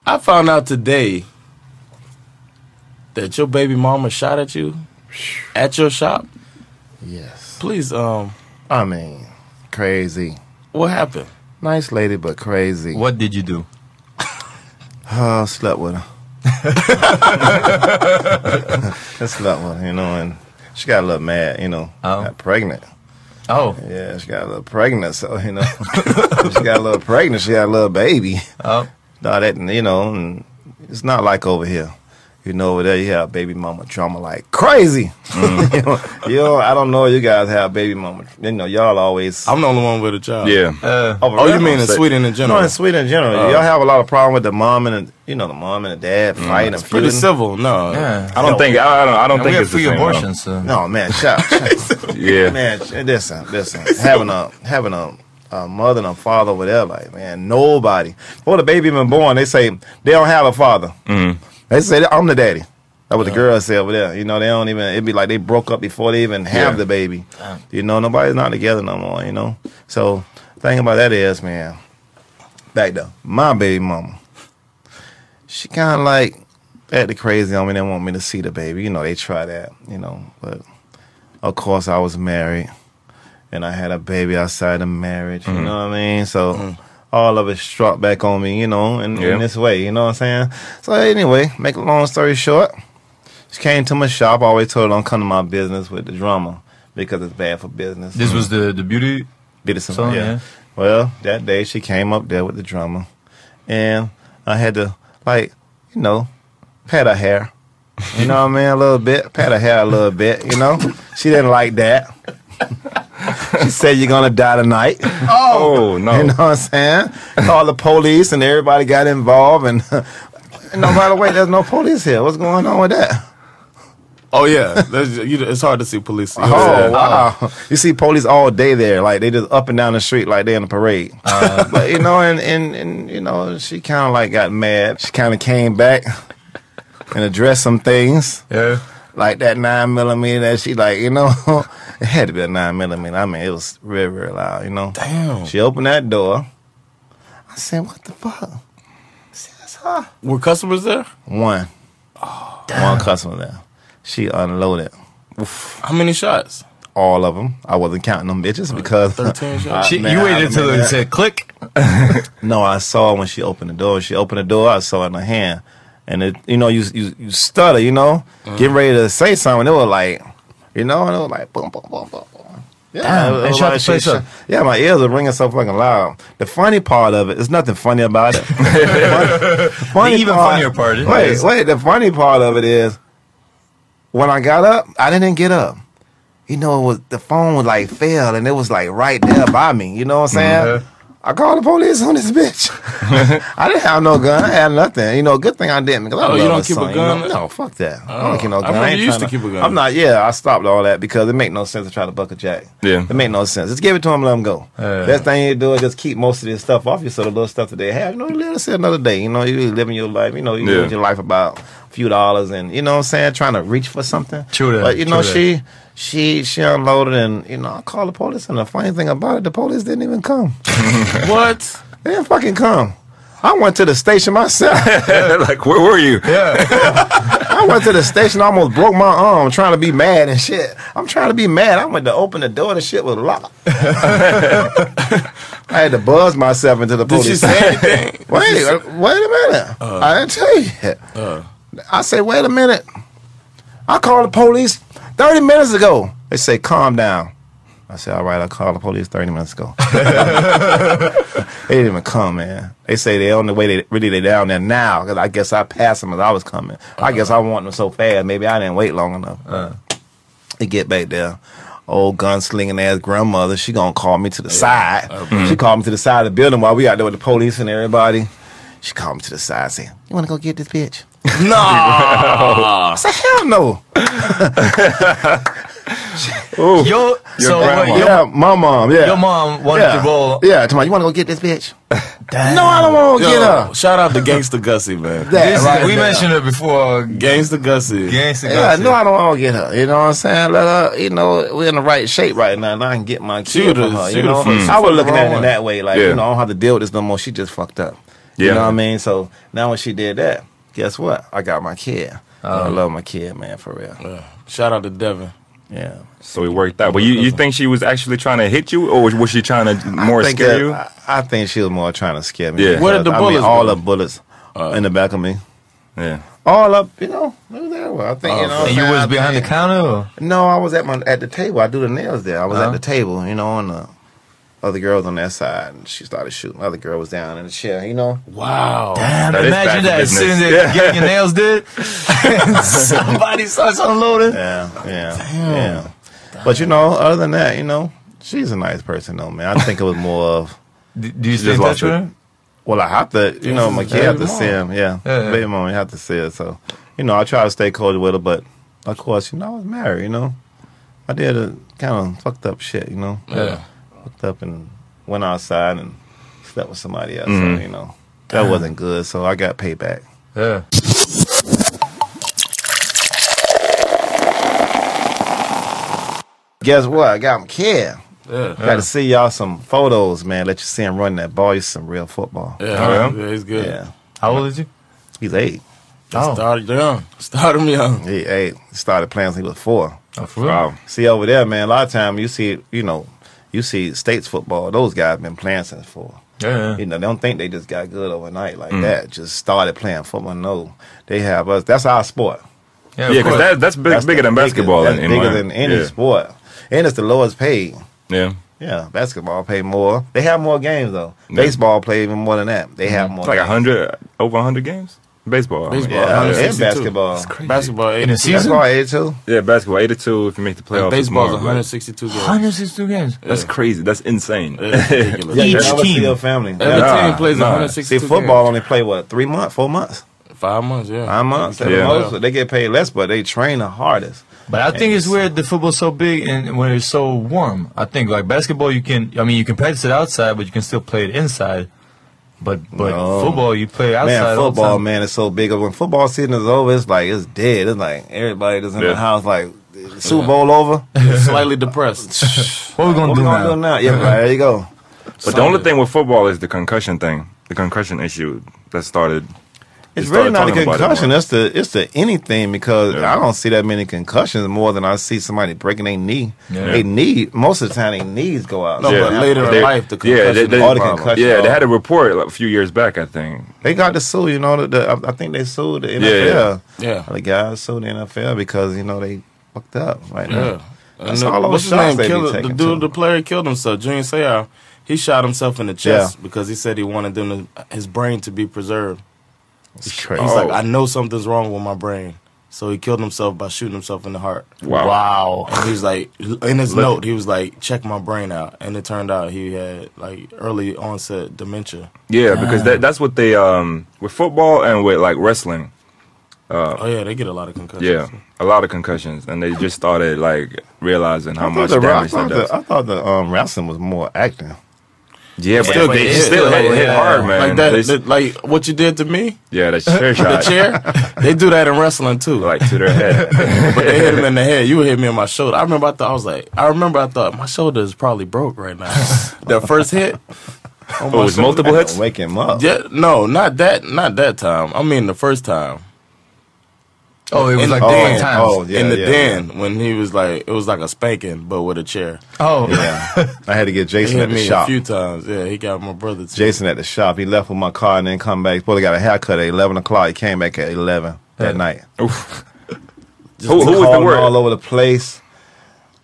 Speaker 3: I found out today that your baby mama shot at you at your shop.
Speaker 2: Yes.
Speaker 3: Please, um,
Speaker 2: I mean, crazy.
Speaker 3: what happened?
Speaker 2: Nice lady, but crazy.
Speaker 6: What did you do?
Speaker 2: Oh, slept with her. I slept with her, you know, and she got a little mad, you know,
Speaker 6: Oh.
Speaker 2: got pregnant.
Speaker 6: Oh,
Speaker 2: Yeah, she got a little pregnant, so, you know, she got a little pregnant, she got a little baby.
Speaker 6: oh,
Speaker 2: No, that, you know, and it's not like over here. You know, over there you have baby mama trauma like crazy.
Speaker 3: Mm.
Speaker 2: you, know, you know, I don't know. You guys have baby mama. You know, y'all always.
Speaker 3: I'm the only one with a child.
Speaker 7: Yeah.
Speaker 6: uh,
Speaker 2: Oh,
Speaker 3: Oh, you mean in Sweden in general?
Speaker 2: No, in Sweden in general.
Speaker 3: Oh.
Speaker 2: y'all have a lot of problem with the mom and the, you know the mom and the dad fighting
Speaker 3: It's
Speaker 2: and
Speaker 3: pretty
Speaker 2: feuding.
Speaker 3: civil. No.
Speaker 6: yeah.
Speaker 7: I don't think I don't I don't
Speaker 6: And we
Speaker 7: think
Speaker 6: have
Speaker 7: it's the
Speaker 6: free
Speaker 7: same, though.
Speaker 6: abortions. So.
Speaker 2: No man, shout, shout.
Speaker 7: Yeah.
Speaker 2: man. Listen, listen. having a having a, a mother and a father over there, like man, nobody. Before the baby even born, they say they don't have a father.
Speaker 7: Mhm.
Speaker 2: They say I'm the daddy. That's what the girls say over there. You know, they don't even. It'd be like they broke up before they even have
Speaker 7: Yeah.
Speaker 2: the baby. You know, nobody's not together no more. You know, so thing about that is, man, back to my baby mama. She kind of like acted crazy on me. They want me to see the baby. You know, they try that. You know, but of course I was married, and I had a baby outside of marriage. You mm-hmm. know what I mean? So. Mm-hmm. All of it struck back on me, you know, in,
Speaker 7: Yeah.
Speaker 2: in this way, you know what I'm saying? So anyway, make a long story short, she came to my shop. I always told her don't come to my business with the drama because it's bad for business.
Speaker 6: This mm-hmm. was the the beauty.
Speaker 2: Some,
Speaker 6: song,
Speaker 2: yeah.
Speaker 6: yeah.
Speaker 2: Well, that day she came up there with the drama, and I had to like, you know, pat her hair. You know what I mean? A little bit, pat her hair a little bit. You know, she didn't like that. she said you're gonna die tonight.
Speaker 7: Oh. oh no.
Speaker 2: You know what I'm saying? Called the police and everybody got involved. And, and no, by the way, there's no police here. What's going on with that?
Speaker 3: Oh yeah. That's, you, it's hard to see police.
Speaker 2: Oh wow! You see police all day there, like they just up and down the street, like they in a parade. Uh-huh. but you know, and and, and you know, she kind of like got mad. She kind of came back and addressed some things,
Speaker 6: Yeah.
Speaker 2: Like that nine millimeter. That she like, you know, it had to be a nine millimeter. I mean, it was very very loud. You know.
Speaker 3: Damn.
Speaker 2: She opened that door. I said, "What the fuck?" I said, "That's her."
Speaker 3: Were customers there?
Speaker 2: One, oh, one customer there. She unloaded
Speaker 3: How many shots?
Speaker 2: all of them. I wasn't counting them bitches uh, because
Speaker 3: Thirteen shots.
Speaker 6: She,
Speaker 2: man,
Speaker 6: you waited until
Speaker 2: remember
Speaker 6: it said click.
Speaker 2: No, I saw when she opened the door. She opened the door. I saw it in her hand, and it, you know, you you, you stutter, you know,
Speaker 6: Uh-huh.
Speaker 2: getting ready to say something. It was like, you know, and it was like boom, boom, boom, boom, boom. Yeah,
Speaker 6: Damn,
Speaker 2: it
Speaker 6: and shut the
Speaker 2: she-
Speaker 6: place
Speaker 2: she-
Speaker 6: up.
Speaker 2: Yeah, my ears are ringing so fucking loud. The funny part of it, there's nothing funny about it. funny, funny
Speaker 6: The even funnier part is-
Speaker 2: Wait, wait. The funny part of it is when I got up, I didn't get up. You know, it was the phone was like fell, and it was like right there by me. You know what I'm saying? I called the police on this bitch. I didn't have no gun. I had nothing. You know, good thing I didn't. Because I
Speaker 3: Oh, you don't keep a
Speaker 2: son, you
Speaker 3: gun?
Speaker 2: know? No, fuck that. I
Speaker 3: Oh.
Speaker 2: don't keep no
Speaker 3: I
Speaker 2: gun. I
Speaker 3: you used to keep a gun.
Speaker 2: I'm not. Yeah, I stopped all that because it make no sense to try to buck a jack.
Speaker 7: Yeah.
Speaker 2: It make no sense. Just give it to him, let him go.
Speaker 6: Yeah.
Speaker 2: Best thing you do is just keep most of this stuff off you, so the little stuff that they have, you know, you let it see another day. You know, you living your life. You know, you
Speaker 7: Yeah.
Speaker 2: live your life about a few dollars, and you know what I'm saying, trying to reach for something.
Speaker 6: True that,
Speaker 2: But you know,
Speaker 6: true that.
Speaker 2: She. She unloaded and you know I called the police and the funny thing about it the police didn't even come.
Speaker 3: What?
Speaker 2: They didn't fucking come. I went to the station myself.
Speaker 7: like, where were you? Yeah.
Speaker 2: I went to the station, almost broke my arm trying to be mad and shit. I'm trying to be mad. I went to open the door, the shit was locked. I had to buzz myself into the
Speaker 3: Did
Speaker 2: police.
Speaker 3: she say anything?
Speaker 2: wait,
Speaker 3: say-
Speaker 2: uh, wait a minute. I didn't tell you yet.
Speaker 3: Uh,
Speaker 2: I say, wait a minute. I called the police 30 minutes ago. They say, calm down. I said, all right, I called the police 30 minutes ago. they didn't even come, man. They say they on the way, they really they down there now. Cause I guess I passed them as I was coming. I guess I want them so fast. Maybe I didn't wait long enough. Uh. They get back there. Old gunslinging ass grandmother, she gonna call me to the side. Oh, she called me to the side of the building while we out there with the police and everybody. She called me to the side saying, You wanna go get this bitch?
Speaker 3: No.
Speaker 2: I said, hell no.
Speaker 7: Ooh,
Speaker 6: Yo, so
Speaker 7: grandma.
Speaker 6: wait, your,
Speaker 2: yeah, my mom, yeah.
Speaker 6: your mom wanted
Speaker 2: yeah.
Speaker 6: to roll.
Speaker 2: Yeah, tomorrow, you wanna go get this bitch? Damn. no, I don't wanna get her.
Speaker 3: Shout out to Gangsta Gussie, man.
Speaker 2: That
Speaker 6: This-
Speaker 2: right
Speaker 6: we
Speaker 2: there.
Speaker 6: mentioned it before.
Speaker 3: Gangsta Gussie.
Speaker 6: Gangsta
Speaker 2: Yeah,
Speaker 6: Gussie.
Speaker 2: no, I don't want to get her. You know what I'm saying? Let her, you know, we're in the right shape right now, and I can get my
Speaker 3: She
Speaker 2: kid
Speaker 3: would've-
Speaker 2: from her.
Speaker 3: she
Speaker 2: You know,
Speaker 3: would've-
Speaker 2: I was looking at it in that way, like
Speaker 7: Yeah.
Speaker 2: you know, I don't have to deal with this no more. She just fucked up.
Speaker 7: Yeah.
Speaker 2: You know what I mean? So now when she did that, guess what? I got my kid. I
Speaker 3: Oh.
Speaker 2: love my kid, man, for real.
Speaker 3: Yeah. Shout out to Devin.
Speaker 2: Yeah.
Speaker 7: So it worked out. But you, you think she was actually trying to hit you, or was she trying to more
Speaker 2: I think
Speaker 7: scare
Speaker 2: that-
Speaker 7: you?
Speaker 2: I, I think she was more trying to scare me.
Speaker 7: Yeah.
Speaker 2: because,
Speaker 3: Where did the
Speaker 2: I mean,
Speaker 3: bullets
Speaker 2: all the bullets in the back of me.
Speaker 7: Yeah.
Speaker 2: All up, you know, it was everywhere. I think, you know.
Speaker 6: And you
Speaker 2: saying?
Speaker 6: was
Speaker 2: I
Speaker 6: behind the counter? Or?
Speaker 2: No, I was at my at the table. I do the nails there. I was
Speaker 6: Uh-huh.
Speaker 2: at the table, you know, on the other girls on that side, and she started shooting. Other girl was down in the chair, you know.
Speaker 3: Wow.
Speaker 6: Damn,
Speaker 7: That is
Speaker 6: imagine that.
Speaker 7: business.
Speaker 6: Sitting there
Speaker 7: Yeah.
Speaker 6: getting your nails did. Somebody starts unloading.
Speaker 2: Yeah, yeah, yeah. But you know, other than that, you know, she's a nice person, though, man. I think it was more of.
Speaker 6: Do you
Speaker 7: She
Speaker 6: stay in touch with
Speaker 7: it.
Speaker 6: her?
Speaker 2: Well, I have to, you know, my kid have to see him. Yeah,
Speaker 6: Yeah, yeah.
Speaker 2: baby mom, you have to see it. So, you know, I try to stay close with her, but of course, you know, I was married. You know, I did a kind of fucked up shit. You know,
Speaker 3: Yeah.
Speaker 2: Fucked up and went outside and slept with somebody else.
Speaker 7: Mhm.
Speaker 2: So, you know, that wasn't good. So I got payback.
Speaker 6: Yeah.
Speaker 2: Guess what? I got him kid.
Speaker 3: Yeah.
Speaker 2: Got to see y'all some photos, man. Let you see him running that ball. He's some real football.
Speaker 3: Yeah.
Speaker 7: Yeah?
Speaker 3: yeah, he's good.
Speaker 2: Yeah.
Speaker 6: How old is he?
Speaker 2: He's eight.
Speaker 6: Oh.
Speaker 3: Started young. Started him young.
Speaker 2: He eight. Started playing since he was four.
Speaker 6: Oh, for real?
Speaker 7: Wow.
Speaker 2: See over there, man. A lot of time you see, you know, you see states football. Those guys been playing since four.
Speaker 6: Yeah, yeah.
Speaker 2: You know, they don't think they just got good overnight like mm. that. Just started playing football. No, they have us. That's our sport.
Speaker 6: Yeah, of
Speaker 7: Yeah, because that, that's big,
Speaker 2: That's
Speaker 7: bigger than
Speaker 2: biggest-
Speaker 7: basketball.
Speaker 2: That's
Speaker 7: in, in
Speaker 2: bigger
Speaker 7: my-
Speaker 2: than any
Speaker 7: yeah.
Speaker 2: sport, and it's the lowest paid.
Speaker 7: Yeah.
Speaker 2: Yeah, basketball pay more. They have more games though.
Speaker 7: Yeah.
Speaker 2: Baseball play even more than that. They mm-hmm. have more.
Speaker 7: It's like a hundred, over a hundred games. Baseball.
Speaker 3: Baseball,
Speaker 2: Yeah, and
Speaker 3: 162.
Speaker 2: basketball.
Speaker 3: Basketball,
Speaker 6: In a
Speaker 3: 82.
Speaker 6: season?
Speaker 2: Basketball eighty-two.
Speaker 7: Yeah, basketball. Eighty-two. If you make the playoffs, it's
Speaker 3: Baseball's
Speaker 7: more, but
Speaker 3: 162 games.
Speaker 6: 162 games.
Speaker 7: That's crazy. That's insane.
Speaker 3: It's ridiculous.
Speaker 2: Yeah,
Speaker 6: Each
Speaker 2: you
Speaker 6: team.
Speaker 2: your family.
Speaker 3: Every
Speaker 2: Yeah.
Speaker 3: team plays
Speaker 7: nah.
Speaker 3: 162
Speaker 2: See, football
Speaker 3: games.
Speaker 2: only play what three months, four months,
Speaker 3: Five months, yeah.
Speaker 2: five months. At the
Speaker 7: Yeah.
Speaker 2: most. They get paid less, but they train the hardest.
Speaker 6: But I think it's weird the football's so big and when it's so warm. I think like basketball, you can. I mean, you can practice it outside, but you can still play it inside. But but
Speaker 2: No.
Speaker 6: football, you play outside.
Speaker 2: Man,
Speaker 6: all the
Speaker 2: football,
Speaker 6: time.
Speaker 2: man, is so big. When football season is over, it's like it's dead. It's like everybody that's in
Speaker 7: Yeah.
Speaker 2: the house, like Super Bowl over.
Speaker 3: Slightly depressed.
Speaker 6: What we gonna
Speaker 2: What
Speaker 6: do
Speaker 2: we
Speaker 6: now?
Speaker 2: gonna do now? Yeah, right, there you go.
Speaker 7: But the only thing with football is the concussion thing, the concussion issue that started.
Speaker 2: It's really not a
Speaker 7: talking it
Speaker 2: concussion.
Speaker 7: more.
Speaker 2: It's the it's the anything because
Speaker 7: Yeah.
Speaker 2: I don't see that many concussions more than I see somebody breaking their knee.
Speaker 6: Yeah.
Speaker 2: They knee most of the time their knees go out.
Speaker 3: No,
Speaker 7: Yeah.
Speaker 3: but later in life, the
Speaker 7: yeah,
Speaker 3: concussion
Speaker 7: they- they-
Speaker 2: all the
Speaker 3: problem.
Speaker 2: concussion.
Speaker 7: Yeah, they had a report like, a few years back, I think.
Speaker 2: They got to sue. You know, the, the, I- I think they sued the NFL.
Speaker 7: yeah.
Speaker 3: Yeah.
Speaker 2: the guys sued the NFL because you know they fucked up right now.
Speaker 3: Yeah.
Speaker 2: That's
Speaker 3: And
Speaker 2: all
Speaker 3: the,
Speaker 2: those
Speaker 3: what's his
Speaker 2: shots
Speaker 3: name?
Speaker 2: they be
Speaker 3: Killed, the dude,
Speaker 2: too.
Speaker 3: the player killed himself. Junior Seau. He shot himself in the chest
Speaker 2: Yeah.
Speaker 3: because he said he wanted them to, his brain to be preserved.
Speaker 2: It's crazy.
Speaker 3: He's
Speaker 7: Oh.
Speaker 3: like, I know something's wrong with my brain. So he killed himself by shooting himself in the heart.
Speaker 7: Wow.
Speaker 6: Wow.
Speaker 3: And he was like, in his
Speaker 7: Look-
Speaker 3: note, he was like, check my brain out. And it turned out he had like early onset dementia.
Speaker 7: Yeah, because that, that's what they um with football and with like wrestling. Uh,
Speaker 3: Oh yeah, they get a lot of concussions.
Speaker 7: yeah, a lot of concussions, and they just started like realizing how much
Speaker 2: thought, the, I,
Speaker 7: damage that
Speaker 2: thought
Speaker 7: does.
Speaker 2: the, I thought the um, wrestling was more acting.
Speaker 7: Yeah, but
Speaker 3: Still
Speaker 7: they
Speaker 3: get
Speaker 7: still hit, hit hard, man.
Speaker 3: Like that,
Speaker 7: They-
Speaker 3: like what you did to me.
Speaker 7: yeah, that chair
Speaker 3: The chair, they do that in wrestling too.
Speaker 7: like to their head.
Speaker 3: but they hit him in the head. You hit me in my shoulder. I remember I thought I was like, I remember I thought my shoulder is probably broke right now. the first hit.
Speaker 7: Oh, it was
Speaker 3: shoulder-
Speaker 7: multiple hits.
Speaker 2: Wake him up.
Speaker 3: Yeah, no, not that, not that time. I mean the first time.
Speaker 6: Oh, it was
Speaker 3: in
Speaker 6: like
Speaker 3: the
Speaker 6: different
Speaker 3: den.
Speaker 6: times.
Speaker 2: Oh, yeah,
Speaker 3: in the
Speaker 2: yeah,
Speaker 3: den when he was like, it was like a spanking, but with a chair.
Speaker 6: Oh,
Speaker 2: Yeah. I had to get
Speaker 3: He
Speaker 2: Jason
Speaker 3: hit
Speaker 2: at the
Speaker 3: me a
Speaker 2: shop.
Speaker 3: few times. Yeah, he got my brother too.
Speaker 2: Jason at the shop. He left with my car and then come back. Supposed to got a haircut at eleven o'clock. He came back at eleven that night.
Speaker 7: Oof. Who- who was the
Speaker 2: calling
Speaker 7: word?
Speaker 2: all over the place.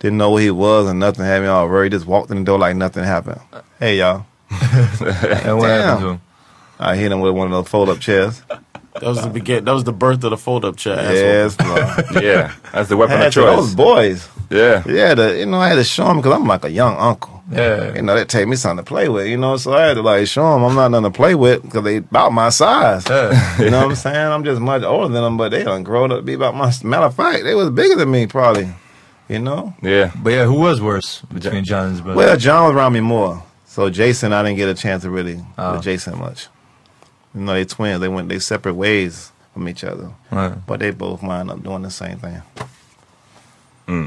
Speaker 2: Didn't know where he was and nothing had me all worried. Just walked in the door like nothing happened. Hey y'all.
Speaker 6: and what
Speaker 2: Damn.
Speaker 6: happened to him?
Speaker 2: I hit him with one of those fold up chairs.
Speaker 3: That was the begin. That was the birth of the fold up chair.
Speaker 2: Yes, bro.
Speaker 7: Yeah, that's the weapon
Speaker 2: Had
Speaker 7: of
Speaker 2: to, those
Speaker 7: choice.
Speaker 2: boys.
Speaker 7: Yeah,
Speaker 2: Yeah, the, you know, I had to show them because I'm like a young uncle.
Speaker 6: Yeah.
Speaker 2: You know, that take me something to play with, you know, so I had to like show them I'm not nothing to play with because they about my size.
Speaker 6: Yeah.
Speaker 2: You know what I'm saying? I'm just much older than them, but they done grown up to be about my. Matter of fact, they was bigger than me probably. You know.
Speaker 7: yeah.
Speaker 6: But yeah, who was worse between Jon and his brother?
Speaker 2: Well, Jon was around me more, so Jason, I didn't get a chance to really
Speaker 6: Oh.
Speaker 2: with Jason much. You know, they twins. They went they separate ways from each other,
Speaker 6: Right.
Speaker 2: but they both wind up doing the same thing.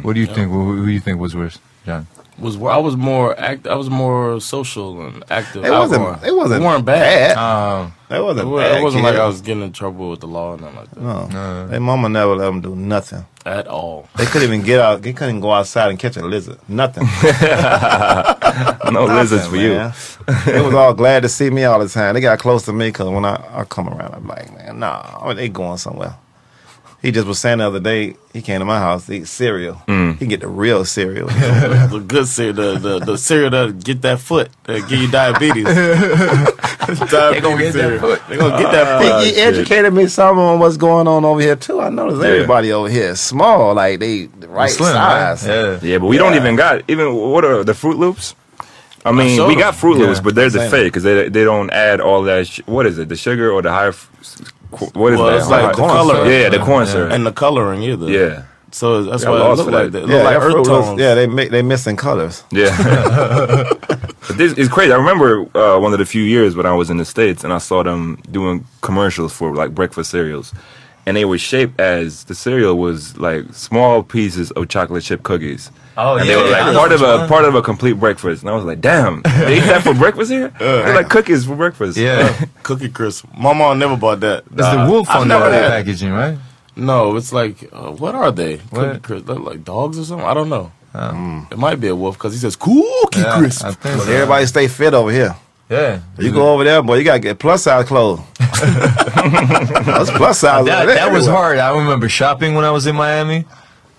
Speaker 6: What do you think? Who, who do you think was worse, Jon?
Speaker 3: was I was more act. I was more social and active.
Speaker 2: It wasn't.
Speaker 3: outgoing.
Speaker 2: It wasn't
Speaker 3: We weren't bad.
Speaker 6: Um,
Speaker 2: It wasn't.
Speaker 3: It, wa-
Speaker 2: bad
Speaker 3: it wasn't
Speaker 2: kid.
Speaker 3: like I was getting in trouble with the law and nothing like that
Speaker 2: No,
Speaker 6: No.
Speaker 2: their mama never let them do nothing.
Speaker 3: At all.
Speaker 2: They couldn't even get out. They couldn't go outside and catch a lizard. Nothing.
Speaker 7: No lizards for you.
Speaker 2: man. they was all glad to see me all the time. They got close to me because when I, I come around, I'm like, man, nah, they going somewhere. He just was saying the other day, he came to my house to eat cereal.
Speaker 7: Mm.
Speaker 2: He get the real cereal.
Speaker 3: the good cereal, the, the the cereal that get that foot, that give you diabetes. they
Speaker 6: gonna get that foot.
Speaker 3: They gonna get that
Speaker 2: he,
Speaker 3: foot.
Speaker 2: he educated me some on what's going on over here too. I noticed
Speaker 7: Yeah.
Speaker 2: everybody over here is small, like they the right
Speaker 6: slim,
Speaker 2: size.
Speaker 6: right? Yeah.
Speaker 7: Yeah, but we don't even got even what are the Fruit Loops? I mean,
Speaker 3: showed
Speaker 7: we got Fruit Loops,
Speaker 2: Yeah,
Speaker 7: but they're the fake because they they don't add all that. Sh- what is it? The sugar or the higher? F- What is
Speaker 3: Well,
Speaker 7: that?
Speaker 3: it's like
Speaker 7: High-
Speaker 3: the color.
Speaker 7: Yeah, the corn
Speaker 6: Yeah.
Speaker 7: syrup.
Speaker 3: and the coloring either.
Speaker 7: Yeah,
Speaker 3: So that's
Speaker 7: Got
Speaker 3: why it
Speaker 7: lost
Speaker 3: look
Speaker 7: for
Speaker 3: like
Speaker 7: that.
Speaker 3: that. It
Speaker 2: Yeah,
Speaker 3: like earth
Speaker 2: fruit looks-
Speaker 3: tones.
Speaker 2: yeah, they make they missing colors.
Speaker 7: yeah. but this is crazy. I remember uh, one of the few years when I was in the states and I saw them doing commercials for like breakfast cereals, and they were shaped as the cereal was like small pieces of chocolate chip cookies.
Speaker 6: Oh,
Speaker 7: and
Speaker 6: yeah,
Speaker 7: they were like
Speaker 6: know
Speaker 7: part of a
Speaker 6: mean.
Speaker 7: part of a complete breakfast, and I was like, "Damn, they eat that for breakfast here? They're like cookies for breakfast."
Speaker 6: Yeah.
Speaker 3: Cookie crisp. My mom never bought that.
Speaker 6: It's the wolf on the
Speaker 3: never had-
Speaker 6: packaging, right?
Speaker 3: No, it's like uh, what are they? Cookie crisp. They're like dogs or something. I don't know.
Speaker 6: Um,
Speaker 3: It might be a wolf because he says cookie
Speaker 6: yeah,
Speaker 3: crisp.
Speaker 6: I think so.
Speaker 2: Everybody stay fit over here.
Speaker 6: Yeah.
Speaker 2: You go over there, boy, you gotta get plus size clothes. That's plus size.
Speaker 6: that,
Speaker 2: over there
Speaker 6: that was hard. I remember shopping when I was in Miami.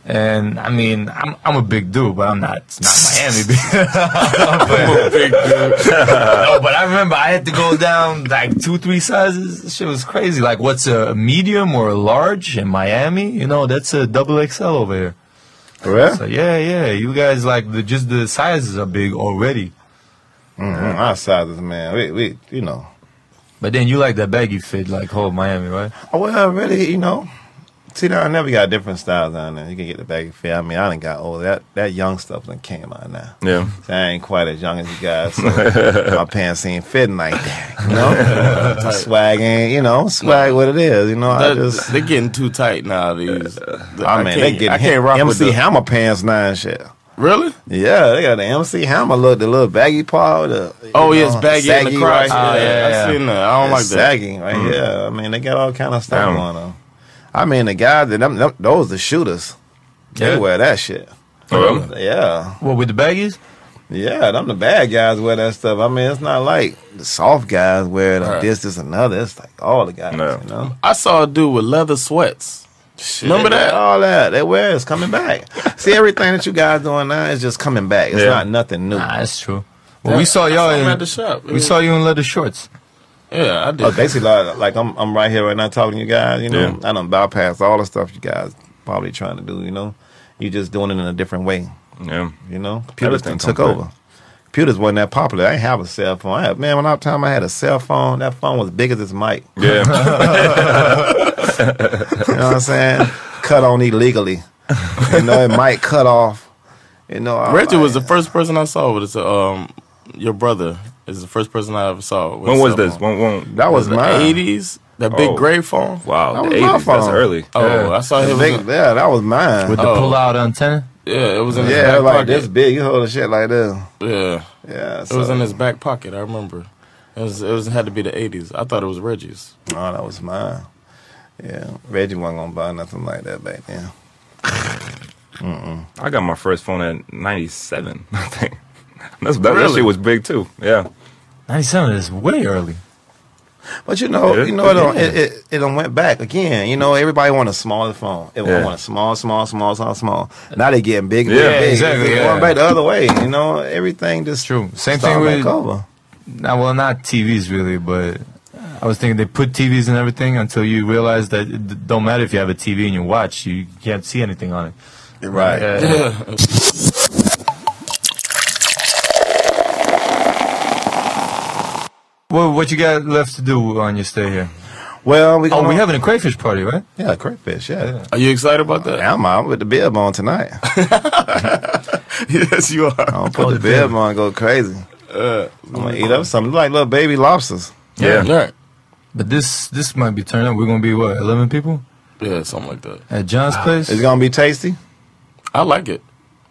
Speaker 6: And I mean, I'm I'm a big dude, but I'm not not Miami big. I'm a big dude. no, but I remember I had to go down like two, three sizes. This shit was crazy. Like, what's a medium or a large in Miami? You know, that's a double XL over here.
Speaker 2: For real?
Speaker 6: So yeah, yeah. You guys like the just the sizes are big already.
Speaker 2: Mhm, Our sizes, man. We, we, you know.
Speaker 6: But then you like that baggy fit, like whole Miami, right?
Speaker 2: Oh, Well, really, you know. See, I never got different styles down there. You can get the baggy fit. I mean, I done got old. That that young stuff done came out now.
Speaker 7: yeah.
Speaker 2: See, I ain't quite as young as you guys. So my pants ain't fitting like that. You know, swag ain't. You know, swag what it is. You know, I just.
Speaker 3: they're getting too tight now. These.
Speaker 2: I mean, they
Speaker 3: can't-
Speaker 2: get
Speaker 3: I can't rock with
Speaker 2: MC
Speaker 3: the,
Speaker 2: Hammer pants now and shit.
Speaker 3: Really?
Speaker 2: Yeah, they got the MC Hammer look, the little baggy part. The, you
Speaker 3: Oh, yeah,
Speaker 2: know,
Speaker 3: it's baggy in the crotch.
Speaker 2: right
Speaker 3: Oh, yeah, yeah, I seen that. I don't
Speaker 2: It's
Speaker 3: like that.
Speaker 2: Sagging right mm-hmm. here. I mean, they got all kind of stuff
Speaker 7: Damn.
Speaker 2: going on. I mean, the guys, that them, them, those the shooters. They wear that shit.
Speaker 7: Oh,
Speaker 2: Yeah,
Speaker 6: What with the baggies?
Speaker 2: yeah. Them the bad guys wear that stuff. I mean, it's not like the soft guys wear the,
Speaker 3: Right.
Speaker 2: this, this, another. It's like all the guys.
Speaker 7: No.
Speaker 2: You know,
Speaker 3: I saw a dude with leather sweats.
Speaker 2: Shit,
Speaker 3: Remember that?
Speaker 2: All that they wear is coming back. See, everything that you guys doing now is just coming back. It's
Speaker 7: Yeah.
Speaker 2: not nothing new.
Speaker 6: Nah, that's true. Well, we saw y'all
Speaker 3: I saw him
Speaker 6: in
Speaker 3: at the shop.
Speaker 6: we saw you in leather shorts.
Speaker 3: Yeah, I did.
Speaker 2: Uh, basically, like, like I'm I'm right here right now talking to you guys. You know,
Speaker 7: Yeah.
Speaker 2: I don't bypass all the stuff you guys probably trying to do. You know, you're just doing it in a different way.
Speaker 7: Yeah.
Speaker 2: You know,
Speaker 7: Everything
Speaker 2: took over. Computers wasn't that popular. I didn't have a cell phone. I had, man, when I time I had a cell phone, that phone was big as this mic.
Speaker 7: Yeah.
Speaker 2: You know what I'm saying? cut on illegally. You know, it might cut off. You know, I'm
Speaker 3: Reggie
Speaker 2: like-
Speaker 3: was the first person I saw with it. Um, your brother is the first person I ever saw. with
Speaker 7: When was this? When, when,
Speaker 2: That was
Speaker 3: the
Speaker 2: mine.
Speaker 3: eighties. That big
Speaker 7: Oh.
Speaker 3: gray phone.
Speaker 7: wow,
Speaker 2: That
Speaker 7: the
Speaker 2: was my
Speaker 7: 80s. That's early.
Speaker 3: Oh,
Speaker 6: Yeah.
Speaker 3: I saw him.
Speaker 2: yeah, that was mine.
Speaker 6: With the
Speaker 3: Oh.
Speaker 6: pull-out antenna.
Speaker 3: Yeah, it was in his
Speaker 2: yeah,
Speaker 3: back
Speaker 2: like
Speaker 3: pocket.
Speaker 2: this big. You hold a shit like this.
Speaker 3: Yeah,
Speaker 2: Yeah,
Speaker 3: it was in his back pocket. I remember. It was. It was had to be the eighties. I thought it was Reggie's.
Speaker 2: Oh, that was mine. Yeah, Reggie wasn't gonna buy nothing like that back then.
Speaker 7: I got my first phone at 97, I think. That's, that, that
Speaker 3: Really?
Speaker 7: shit was big too. Yeah.
Speaker 6: 97 is way early.
Speaker 2: But you know,
Speaker 7: Yeah.
Speaker 2: you know, it, don't, it, it, it went back again. You know, everybody want a smaller phone. It
Speaker 7: Yeah.
Speaker 2: want a small, small, small, small, small. Now they getting big,
Speaker 7: Yeah,
Speaker 2: big, big.
Speaker 6: exactly,
Speaker 2: It's
Speaker 6: yeah.
Speaker 2: Going back the other way. You know, everything just
Speaker 6: True. Same thing with
Speaker 2: over.
Speaker 6: Now, well, not TVs really, but I was thinking they put TVs and everything until you realize that it don't matter if you have a TV and you watch, you can't see anything on it.
Speaker 2: Right.
Speaker 6: Yeah. Well, what you got left to do on your stay here?
Speaker 2: Well, we
Speaker 6: Oh, we having a crayfish party, right?
Speaker 2: yeah, crayfish. Yeah,
Speaker 3: Are you excited about that?
Speaker 2: I'm out with the bib on tonight.
Speaker 3: yes, you are.
Speaker 2: I'm gonna put
Speaker 6: Oh,
Speaker 2: the
Speaker 6: the
Speaker 2: bib
Speaker 6: bib.
Speaker 2: on, go crazy.
Speaker 3: Uh,
Speaker 2: I'm gonna eat up something like little baby lobsters.
Speaker 7: Yeah.
Speaker 3: yeah,
Speaker 6: But this this might be turning up. We're gonna be what, eleven people
Speaker 3: yeah, something like that.
Speaker 6: at Jon's place.
Speaker 2: It's gonna be tasty.
Speaker 3: I like it.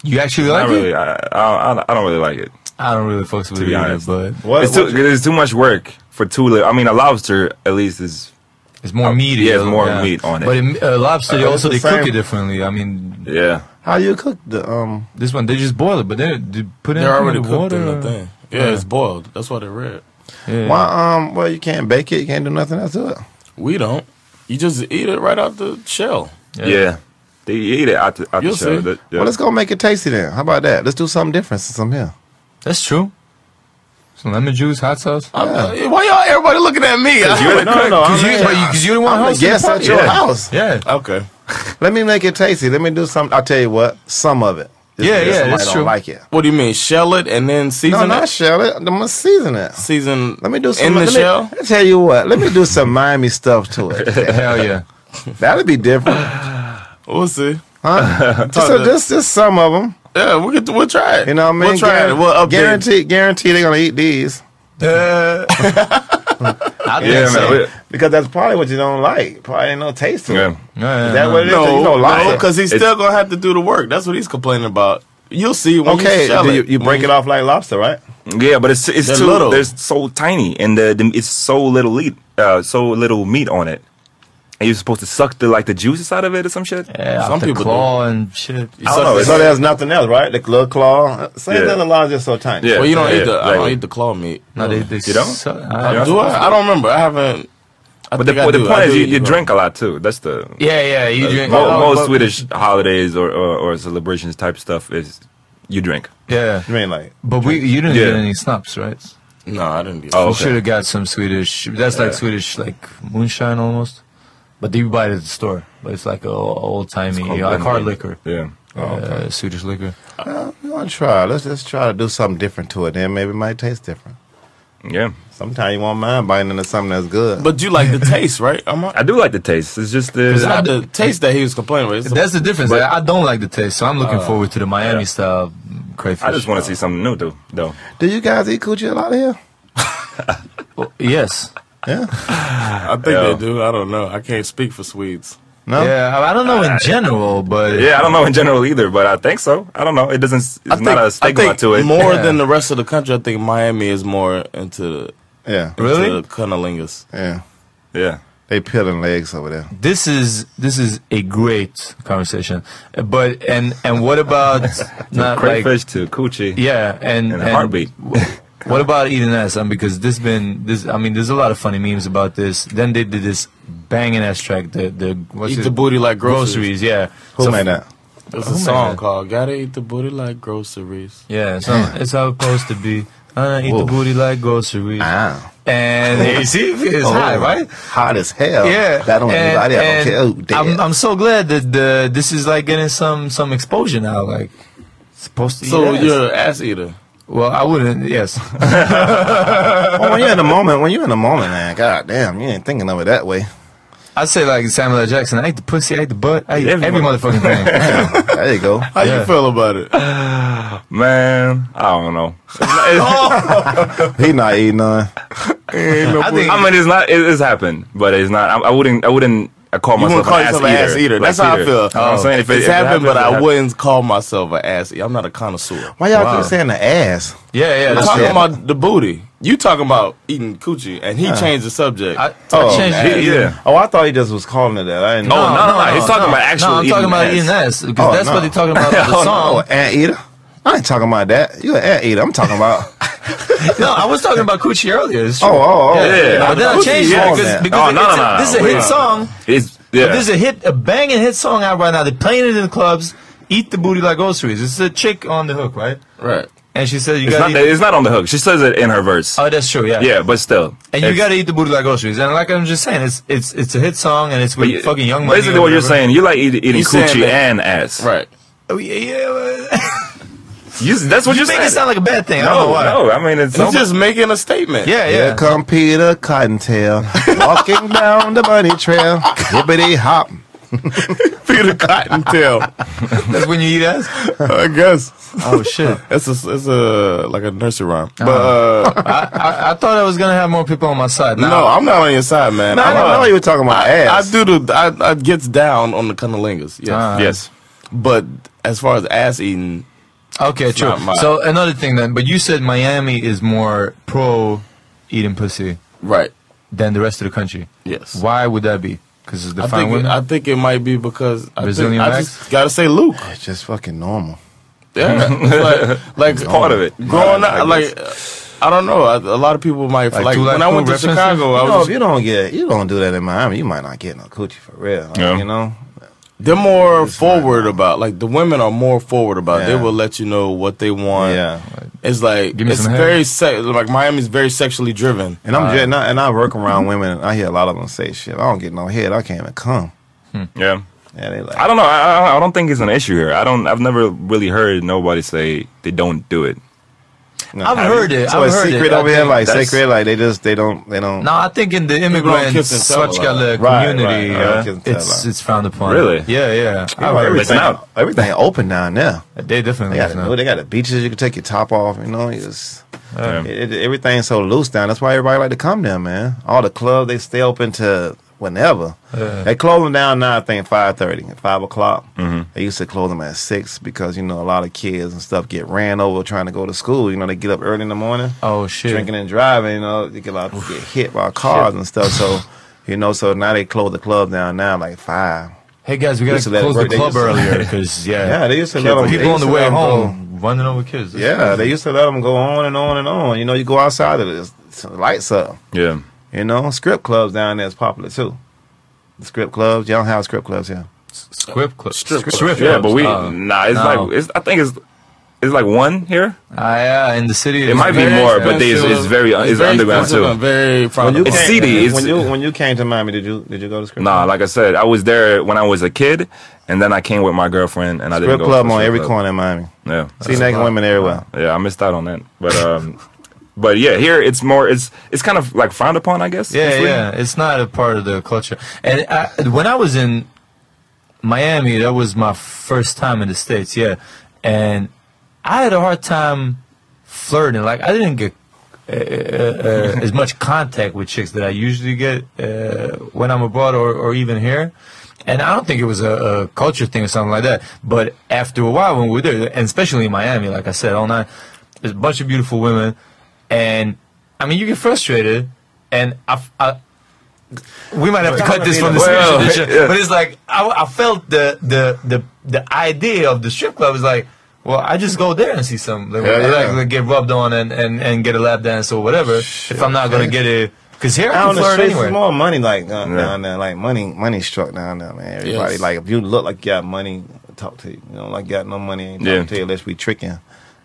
Speaker 6: You actually
Speaker 7: Not
Speaker 6: like
Speaker 7: really.
Speaker 6: it?
Speaker 7: I, I, I don't really like it.
Speaker 6: I don't really fucks with
Speaker 7: To be
Speaker 6: either,
Speaker 7: honest.
Speaker 6: but
Speaker 2: What?
Speaker 7: it's, too, it's too much work for two little. I mean, a lobster at least is.
Speaker 6: it's more
Speaker 7: Oh,
Speaker 6: meaty.
Speaker 7: yeah, it's
Speaker 6: uh,
Speaker 7: more meat on it.
Speaker 6: But in, uh, lobster, they
Speaker 2: Uh,
Speaker 6: also
Speaker 2: it's
Speaker 6: they
Speaker 2: the
Speaker 6: cook it differently. I mean,
Speaker 7: Yeah.
Speaker 2: How you cook the um?
Speaker 6: this one they just boil it, but they, they put it
Speaker 3: They're
Speaker 6: in
Speaker 3: already
Speaker 6: the
Speaker 3: cooked
Speaker 6: water.
Speaker 3: in the thing. Yeah, it's boiled. That's why they're red.
Speaker 6: Yeah.
Speaker 2: Why um? Well, you can't bake it. You can't do nothing else to it.
Speaker 3: We don't. You just eat it right out the shell.
Speaker 7: Yeah. They eat it out the, out
Speaker 3: You'll
Speaker 7: the shell.
Speaker 3: see.
Speaker 7: That- yeah.
Speaker 2: Well, let's go make it tasty then. How about that? Let's do something different since I'm here.
Speaker 6: That's true. Some lemon juice, hot sauce.
Speaker 3: I'm- uh, why y'all everybody looking at me? I-
Speaker 7: you're the
Speaker 2: No, no, no.
Speaker 6: Because
Speaker 2: I'm
Speaker 6: you,
Speaker 2: the-
Speaker 6: but you, cause you the one
Speaker 2: I'm the
Speaker 6: hosting
Speaker 2: guest at
Speaker 6: party.
Speaker 2: your
Speaker 6: yeah.
Speaker 2: house.
Speaker 6: Yeah.
Speaker 3: okay.
Speaker 2: Let me make it tasty. Let me do some. I'll tell you what. Some of it. Just
Speaker 6: Yeah,
Speaker 2: in case
Speaker 6: yeah,
Speaker 2: somebody
Speaker 6: that's
Speaker 2: don't
Speaker 6: true.
Speaker 2: Like it.
Speaker 3: What do you mean? Shell it and then season?
Speaker 2: No,
Speaker 3: season
Speaker 2: not
Speaker 3: it?
Speaker 2: shell it. I'm gonna season it.
Speaker 3: Season
Speaker 2: Let me do some
Speaker 3: in the
Speaker 2: let me-
Speaker 3: shell?
Speaker 2: Let me tell you what. Let me do some Miami stuff to it.
Speaker 6: Hell yeah.
Speaker 2: That'll be different,
Speaker 3: We'll see.
Speaker 2: huh? just,
Speaker 3: to-
Speaker 2: just, just some of them.
Speaker 3: Yeah, we could. We'll try it.
Speaker 2: You know what I mean?
Speaker 3: We'll try
Speaker 2: Guar-
Speaker 3: it. We'll update.
Speaker 2: Guarantee, guarantee they're gonna eat these
Speaker 6: Uh, I
Speaker 7: Yeah,
Speaker 6: so.
Speaker 7: man.
Speaker 2: because that's probably what you don't like. Probably ain't no taste to
Speaker 7: Yeah.
Speaker 2: it.
Speaker 6: Yeah,
Speaker 2: Is that
Speaker 6: no.
Speaker 2: what it is?
Speaker 3: No,
Speaker 2: you know,
Speaker 3: no, because he's
Speaker 7: It's-
Speaker 3: still gonna have to do the work. That's what he's complaining about. You'll see when
Speaker 2: Okay,
Speaker 3: you shell
Speaker 2: do
Speaker 3: it.
Speaker 2: you, you break it off like lobster, right?
Speaker 7: Yeah, but it's it's
Speaker 3: They're
Speaker 7: too
Speaker 3: little.
Speaker 7: there's so tiny and the, the it's so little meat uh so little meat on it. And you're supposed to suck the like the juices out of it or some shit.
Speaker 6: Yeah,
Speaker 3: Some
Speaker 6: Some
Speaker 3: people
Speaker 6: people claw and shit.
Speaker 3: You
Speaker 7: I don't know,
Speaker 3: the-
Speaker 7: it's-
Speaker 2: So there's nothing else, right? The little claw. Same
Speaker 7: Yeah.
Speaker 2: thing. The law's is so tiny.
Speaker 7: Yeah.
Speaker 3: Well, you don't
Speaker 7: Yeah,
Speaker 3: eat the. I don't
Speaker 7: exactly.
Speaker 3: eat the claw meat.
Speaker 6: No, they, they
Speaker 7: You don't?
Speaker 6: suck-
Speaker 3: Uh,
Speaker 6: I-
Speaker 3: do I? I don't remember. I haven't. I
Speaker 7: But the,
Speaker 3: think I
Speaker 7: but the
Speaker 3: do.
Speaker 7: point is you, you drink a lot too. That's the
Speaker 6: yeah, yeah. You drink.
Speaker 7: mo-
Speaker 6: oh,
Speaker 7: most Swedish holidays or, or or celebrations type stuff is you drink.
Speaker 6: Yeah.
Speaker 2: You mean like
Speaker 6: But we, you didn't
Speaker 7: Yeah.
Speaker 6: get any snaps, right?
Speaker 3: No, I didn't. Get
Speaker 7: Oh,
Speaker 6: You
Speaker 7: okay.
Speaker 6: should have got some Swedish. That's like Swedish, like moonshine almost. But you buy it at the store. But it's like a old timey, like hard liquor.
Speaker 7: Yeah.
Speaker 6: uh, Swedish liquor.
Speaker 2: Uh, we want to try. Let's just try to do something different to it. Then maybe it might taste different.
Speaker 7: Yeah.
Speaker 2: Sometimes you want mind biting into something that's good.
Speaker 3: But you like the taste, right? I'm
Speaker 7: I do like the taste. It's just the
Speaker 3: It's not the taste that he was complaining about. It's the-
Speaker 6: That's the difference.
Speaker 7: But-
Speaker 6: I I don't like the taste, so I'm looking
Speaker 3: Uh,
Speaker 6: forward to the Miami style crayfish.
Speaker 7: I just want to see something new though. Though.
Speaker 2: do you guys eat coochie a lot here?
Speaker 6: Oh, yes.
Speaker 2: Yeah.
Speaker 3: I think
Speaker 7: Yeah.
Speaker 3: they do. I don't know. I can't speak for Swedes.
Speaker 2: No.
Speaker 6: Yeah, I I don't know in general, but
Speaker 7: Yeah, I don't know in general either, but I think so. I don't know. It doesn't. It's
Speaker 3: I think,
Speaker 7: not a
Speaker 3: I
Speaker 7: stigma
Speaker 3: think
Speaker 7: to it.
Speaker 3: more
Speaker 6: Yeah.
Speaker 3: than the rest of the country. I think Miami is more into the
Speaker 2: Yeah.
Speaker 3: into
Speaker 6: Really?
Speaker 3: the cunnilingus.
Speaker 2: Yeah.
Speaker 7: Yeah.
Speaker 2: They peeling legs over there.
Speaker 6: this is this is a great conversation. But and and what about not like
Speaker 7: Crayfish to coochie.
Speaker 6: yeah and,
Speaker 7: And a heartbeat.
Speaker 6: What about eating ass? Um, because this been this. I mean, there's a lot of funny memes about this. Then they did this banging ass track. The the what's
Speaker 3: Eat
Speaker 6: it?
Speaker 3: the booty like groceries.
Speaker 6: groceries. Yeah.
Speaker 2: Who
Speaker 6: So-
Speaker 2: made that?
Speaker 3: There's a song called "Gotta Eat the Booty Like Groceries."
Speaker 6: Yeah. So it's how it's supposed to be. I eat the booty like groceries.
Speaker 2: Ah.
Speaker 6: And you see, it's
Speaker 2: Oh,
Speaker 6: high, right?
Speaker 2: Hot as hell.
Speaker 6: Yeah.
Speaker 2: That don't
Speaker 6: and,
Speaker 2: I don't care. Oh, damn.
Speaker 6: I'm, I'm so glad that the this is like getting some some exposure now. Like supposed to.
Speaker 3: So
Speaker 6: eat ass.
Speaker 3: you're an ass eater.
Speaker 6: Well, I wouldn't. Yes.
Speaker 2: well, when you're in the moment, when you're in the moment, man, god damn, you ain't thinking of it that way.
Speaker 6: I'd say like Samuel L. Jackson. I ate the pussy. I ate the butt. I ate
Speaker 7: Every
Speaker 6: every, motherfucking thing.
Speaker 2: there you go.
Speaker 3: How
Speaker 6: Yeah.
Speaker 3: you feel about it?
Speaker 7: Man, I don't know.
Speaker 2: He not eating none.
Speaker 6: I think.
Speaker 7: I mean, it's not. It, it's happened, but it's not. I, I wouldn't. I wouldn't. I call
Speaker 3: You
Speaker 7: myself
Speaker 3: call
Speaker 7: an
Speaker 3: yourself an ass eater.
Speaker 7: Like
Speaker 3: That's how I feel.
Speaker 7: You know what I'm oh. saying if it,
Speaker 3: it's
Speaker 7: if it
Speaker 3: happened, but
Speaker 7: happens, it
Speaker 3: I wouldn't call myself an ass eater. I'm not a connoisseur.
Speaker 2: Why y'all
Speaker 6: Wow.
Speaker 2: keep saying the ass?
Speaker 6: yeah, yeah.
Speaker 3: I'm talking
Speaker 6: true.
Speaker 3: about the booty. You talking about eating coochie, and he changed the subject.
Speaker 6: I, oh, I
Speaker 2: Oh,
Speaker 6: changed
Speaker 2: yeah,
Speaker 6: it.
Speaker 7: yeah.
Speaker 2: Oh, I thought he just was calling it that. I didn't
Speaker 7: Oh,
Speaker 2: know.
Speaker 7: no, no, oh, no. He's talking about actual
Speaker 6: No, I'm
Speaker 7: eating
Speaker 6: talking about
Speaker 7: ass.
Speaker 6: eating ass because
Speaker 2: Oh,
Speaker 6: that's
Speaker 2: no.
Speaker 6: what they're talking about in the
Speaker 2: Oh,
Speaker 6: song.
Speaker 2: no, ant eater. I ain't talking about that. You an ant eater. I'm talking about.
Speaker 6: No, I was talking about coochie earlier. It's true.
Speaker 2: Oh, oh, oh.
Speaker 7: Yeah.
Speaker 6: But then I changed
Speaker 2: yeah.
Speaker 6: it because,
Speaker 2: Oh,
Speaker 6: because
Speaker 7: oh,
Speaker 6: no,
Speaker 7: no,
Speaker 6: a,
Speaker 7: no,
Speaker 6: this is a hit
Speaker 7: Wait.
Speaker 6: song.
Speaker 7: It's
Speaker 6: But
Speaker 7: yeah.
Speaker 6: This is a hit, a banging hit song out right now. They're playing it in the clubs. Eat the booty like groceries. It's a chick on the hook, right?
Speaker 3: right.
Speaker 6: And she said you
Speaker 7: It's
Speaker 6: gotta
Speaker 7: not. It's not on the hook. She says it in her verse.
Speaker 6: oh, that's true. Yeah.
Speaker 7: yeah, but still.
Speaker 6: And you gotta eat the booty like groceries. And like I'm just saying, it's it's it's a hit song and it's with
Speaker 7: you-
Speaker 6: fucking young money.
Speaker 7: Basically, what you're saying, you like eat, eating
Speaker 3: He's saying
Speaker 7: coochie
Speaker 3: that-
Speaker 7: and ass.
Speaker 3: Right.
Speaker 6: Oh, yeah, yeah.
Speaker 7: You, that's what
Speaker 6: you
Speaker 7: you're
Speaker 6: make
Speaker 7: saying.
Speaker 6: it sound like a bad thing. I don't know
Speaker 7: no,
Speaker 6: why.
Speaker 7: no. I mean, it's
Speaker 3: He's just making a statement.
Speaker 6: Yeah,
Speaker 2: Here
Speaker 6: yeah.
Speaker 2: come Peter Cottontail walking down the bunny trail. Hippity hop.
Speaker 3: Peter Cottontail.
Speaker 6: That's when you eat ass.
Speaker 3: I guess.
Speaker 6: Oh shit.
Speaker 3: That's a, it's a like a nursery rhyme. But
Speaker 6: Uh-huh.
Speaker 3: uh,
Speaker 6: I, I I thought I was gonna have more people on my side. Now,
Speaker 3: no, I'm not on your side, man.
Speaker 2: I
Speaker 3: I'm,
Speaker 2: didn't
Speaker 3: uh,
Speaker 2: know you were talking about
Speaker 3: I, I do the I, I gets down on the cunnilingus. Yes.
Speaker 6: Ah.
Speaker 7: yes.
Speaker 3: But as far as ass eating,
Speaker 6: Okay, true. So another thing then, but you said Miami is more pro eating pussy
Speaker 3: right?
Speaker 6: than the rest of the country.
Speaker 3: Yes.
Speaker 6: Why would that be? Because it's the
Speaker 3: I
Speaker 6: fine
Speaker 3: think it,
Speaker 6: women.
Speaker 3: I think it might be because I, think, I
Speaker 6: wax?
Speaker 3: just gotta say Luke.
Speaker 2: Oh, it's just fucking normal.
Speaker 3: Yeah, it's like like
Speaker 7: part of it.
Speaker 3: Growing up, like I don't know. I, a lot of people might
Speaker 6: Like
Speaker 3: like,
Speaker 6: Two
Speaker 3: when I
Speaker 6: Crew
Speaker 3: went to
Speaker 6: references?
Speaker 3: Chicago. I
Speaker 2: You know,
Speaker 3: was
Speaker 2: if you don't get, you don't do that in Miami, you might not get no coochie for real. Like,
Speaker 7: Yeah.
Speaker 2: You know,
Speaker 3: They're more forward uh, about like the women are more forward about. it. They will let you know what they want.
Speaker 2: yeah.
Speaker 3: It's like
Speaker 6: Give me
Speaker 3: it's
Speaker 6: some
Speaker 3: very se- like Miami's very sexually driven.
Speaker 2: And I'm uh, just, and I, and I work around women. And I hear a lot of them say, "Shit, I don't get no head. I can't even come." Hmm.
Speaker 7: Yeah.
Speaker 2: Yeah, they like.
Speaker 7: I don't know. I, I- I don't think it's an issue here. I don't. I've never really heard nobody say they don't do it.
Speaker 2: No.
Speaker 6: I've heard it.
Speaker 2: So
Speaker 6: I've
Speaker 2: it's
Speaker 6: heard
Speaker 2: secret
Speaker 6: it.
Speaker 2: Over here, like
Speaker 7: that's-
Speaker 2: secret, like they just they don't they don't.
Speaker 6: no, I think in the immigrant
Speaker 3: kiss and tell a lot.
Speaker 6: Swachkala community,
Speaker 2: right, right.
Speaker 6: uh,
Speaker 2: Kiss and tell a
Speaker 6: it's
Speaker 2: lot.
Speaker 6: it's frowned upon.
Speaker 7: Really?
Speaker 6: Yeah, yeah.
Speaker 2: You know, everything,
Speaker 7: out.
Speaker 2: everything open down there.
Speaker 6: it. They definitely
Speaker 2: They got
Speaker 6: now.
Speaker 2: they got the beaches. You can take your top off. You know, it's just,
Speaker 7: Yeah.
Speaker 2: it, it, everything's so loose down. That's why everybody like to come there, man. All the clubs they stay open to whenever.
Speaker 6: Yeah.
Speaker 2: They close them down now. I think five thirty, five o'clock.
Speaker 7: Mm-hmm.
Speaker 2: They used to close them at six because you know a lot of kids and stuff get ran over trying to go to school. You know, they get up early in the morning,
Speaker 6: Oh shit.
Speaker 2: drinking and driving. You know, they get lot get hit by cars and stuff. So. You know, so now they close the club down now like five.
Speaker 6: Hey guys, we gotta close the club earlier because yeah,
Speaker 2: Yeah, they used to let them.
Speaker 6: people on the way
Speaker 2: let 'em go-
Speaker 6: home running over kids. That's
Speaker 2: Yeah,
Speaker 6: crazy.
Speaker 2: they used to let them go on and on and on. You know, you go outside of this, lights up.
Speaker 7: Yeah.
Speaker 2: You know, script clubs down there is popular too. The strip clubs, y'all have script clubs here.
Speaker 6: Script clubs,
Speaker 3: Strip club.
Speaker 6: Strip
Speaker 7: Yeah, but we
Speaker 6: Uh,
Speaker 7: nah. It's
Speaker 6: no.
Speaker 7: like it's. I think it's. It's like one here.
Speaker 6: Ah, yeah, in the city.
Speaker 7: It might be more, but they, it's, it's very it's,
Speaker 3: very
Speaker 7: underground too.
Speaker 3: and Very frowned
Speaker 7: It's
Speaker 3: upon.
Speaker 7: seedy. It's-
Speaker 2: when you when you came to Miami, did you did you go to script?
Speaker 7: Nah,
Speaker 2: club?
Speaker 7: like I said, I was there when I was a kid, and then I came with my girlfriend, and I didn't go
Speaker 2: club
Speaker 7: to the
Speaker 2: on every corner in Miami.
Speaker 7: Yeah,
Speaker 2: See naked women everywhere.
Speaker 7: yeah, I missed out on that, but um, but yeah, here it's more. It's it's kind of like frowned upon, I guess.
Speaker 6: Yeah, yeah. It's not a part of the culture. And I, when I was in Miami, that was my first time in the states. Yeah, and I had a hard time flirting. Like I didn't get uh, uh, as much contact with chicks that I usually get uh, when I'm abroad or, or even here. And I don't think it was a, a culture thing or something like that. But after a while, when we were there, and especially in Miami, like I said, all night, there's a bunch of beautiful women, and I mean, you get frustrated, and I, I we might have to cut this from the
Speaker 7: Well,
Speaker 6: Swedish edition,
Speaker 7: yeah.
Speaker 6: but it's like I, I felt the, the the the idea of the strip club is like, well, I just go there and see some, like,
Speaker 2: Yeah, yeah.
Speaker 6: like, get rubbed on and, and, and get a lap dance or whatever. if I'm not gonna get it, because here I
Speaker 2: Out
Speaker 6: can
Speaker 2: on the
Speaker 6: flirt anywhere.
Speaker 2: it's more money like uh,
Speaker 7: Yeah.
Speaker 2: down there, like money, money struck down there, man. Everybody
Speaker 3: Yes.
Speaker 2: like if you look like you got money, talk to you. You know, like you got no money, ain't talking
Speaker 7: Yeah.
Speaker 2: to you unless we tricking.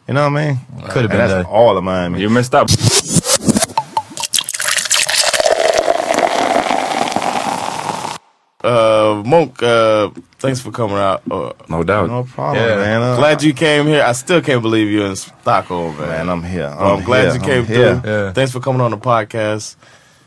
Speaker 2: You know what I mean?
Speaker 6: Could have been
Speaker 2: that's all of mine.
Speaker 7: You messed up.
Speaker 3: Uh, Moonk, uh, thanks for coming out. Uh,
Speaker 7: no doubt.
Speaker 2: No problem, yeah. man. Uh,
Speaker 3: glad you came here. I still can't believe you're in Stockholm, man.
Speaker 2: man I'm here.
Speaker 3: I'm,
Speaker 2: I'm
Speaker 3: glad
Speaker 2: here.
Speaker 3: you came through.
Speaker 6: Yeah.
Speaker 3: Thanks for coming on the podcast.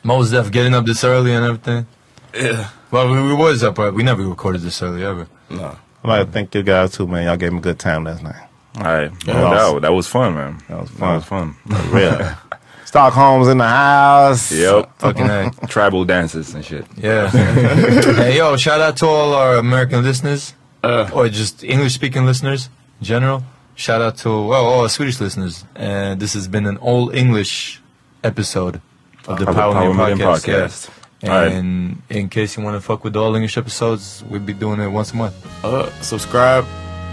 Speaker 6: Most Def getting up this early and everything.
Speaker 3: Yeah.
Speaker 6: Well, we, we was up, but we never recorded this early ever.
Speaker 3: No.
Speaker 2: I'd like to thank you guys too, man. Y'all gave me a good time last night.
Speaker 7: All right.
Speaker 2: Yeah.
Speaker 7: No doubt. That was fun, man.
Speaker 2: That was fun.
Speaker 7: That
Speaker 2: fun.
Speaker 7: was fun.
Speaker 2: Real. Stockholm's in the house.
Speaker 7: Yep.
Speaker 6: Fucking A.
Speaker 7: Tribal dances and shit.
Speaker 6: Yeah. hey, yo, shout out to all our American listeners,
Speaker 3: Uh.
Speaker 6: or just English speaking listeners in general. Shout out to, well, all our Swedish listeners. And this has been an all English episode of the
Speaker 7: Of
Speaker 6: Power,
Speaker 7: Power
Speaker 6: Meeting
Speaker 7: Meeting
Speaker 6: podcast. yeah.
Speaker 7: Podcast. All right.
Speaker 6: And in case you want to fuck with the all English episodes, we'll be doing it once a month.
Speaker 3: Uh, subscribe,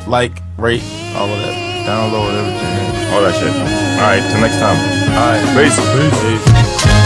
Speaker 3: like, rate, all of that.
Speaker 6: Download everything.
Speaker 7: All that shit. All right. Till next time.
Speaker 6: All right.
Speaker 7: Peace.
Speaker 3: Peace.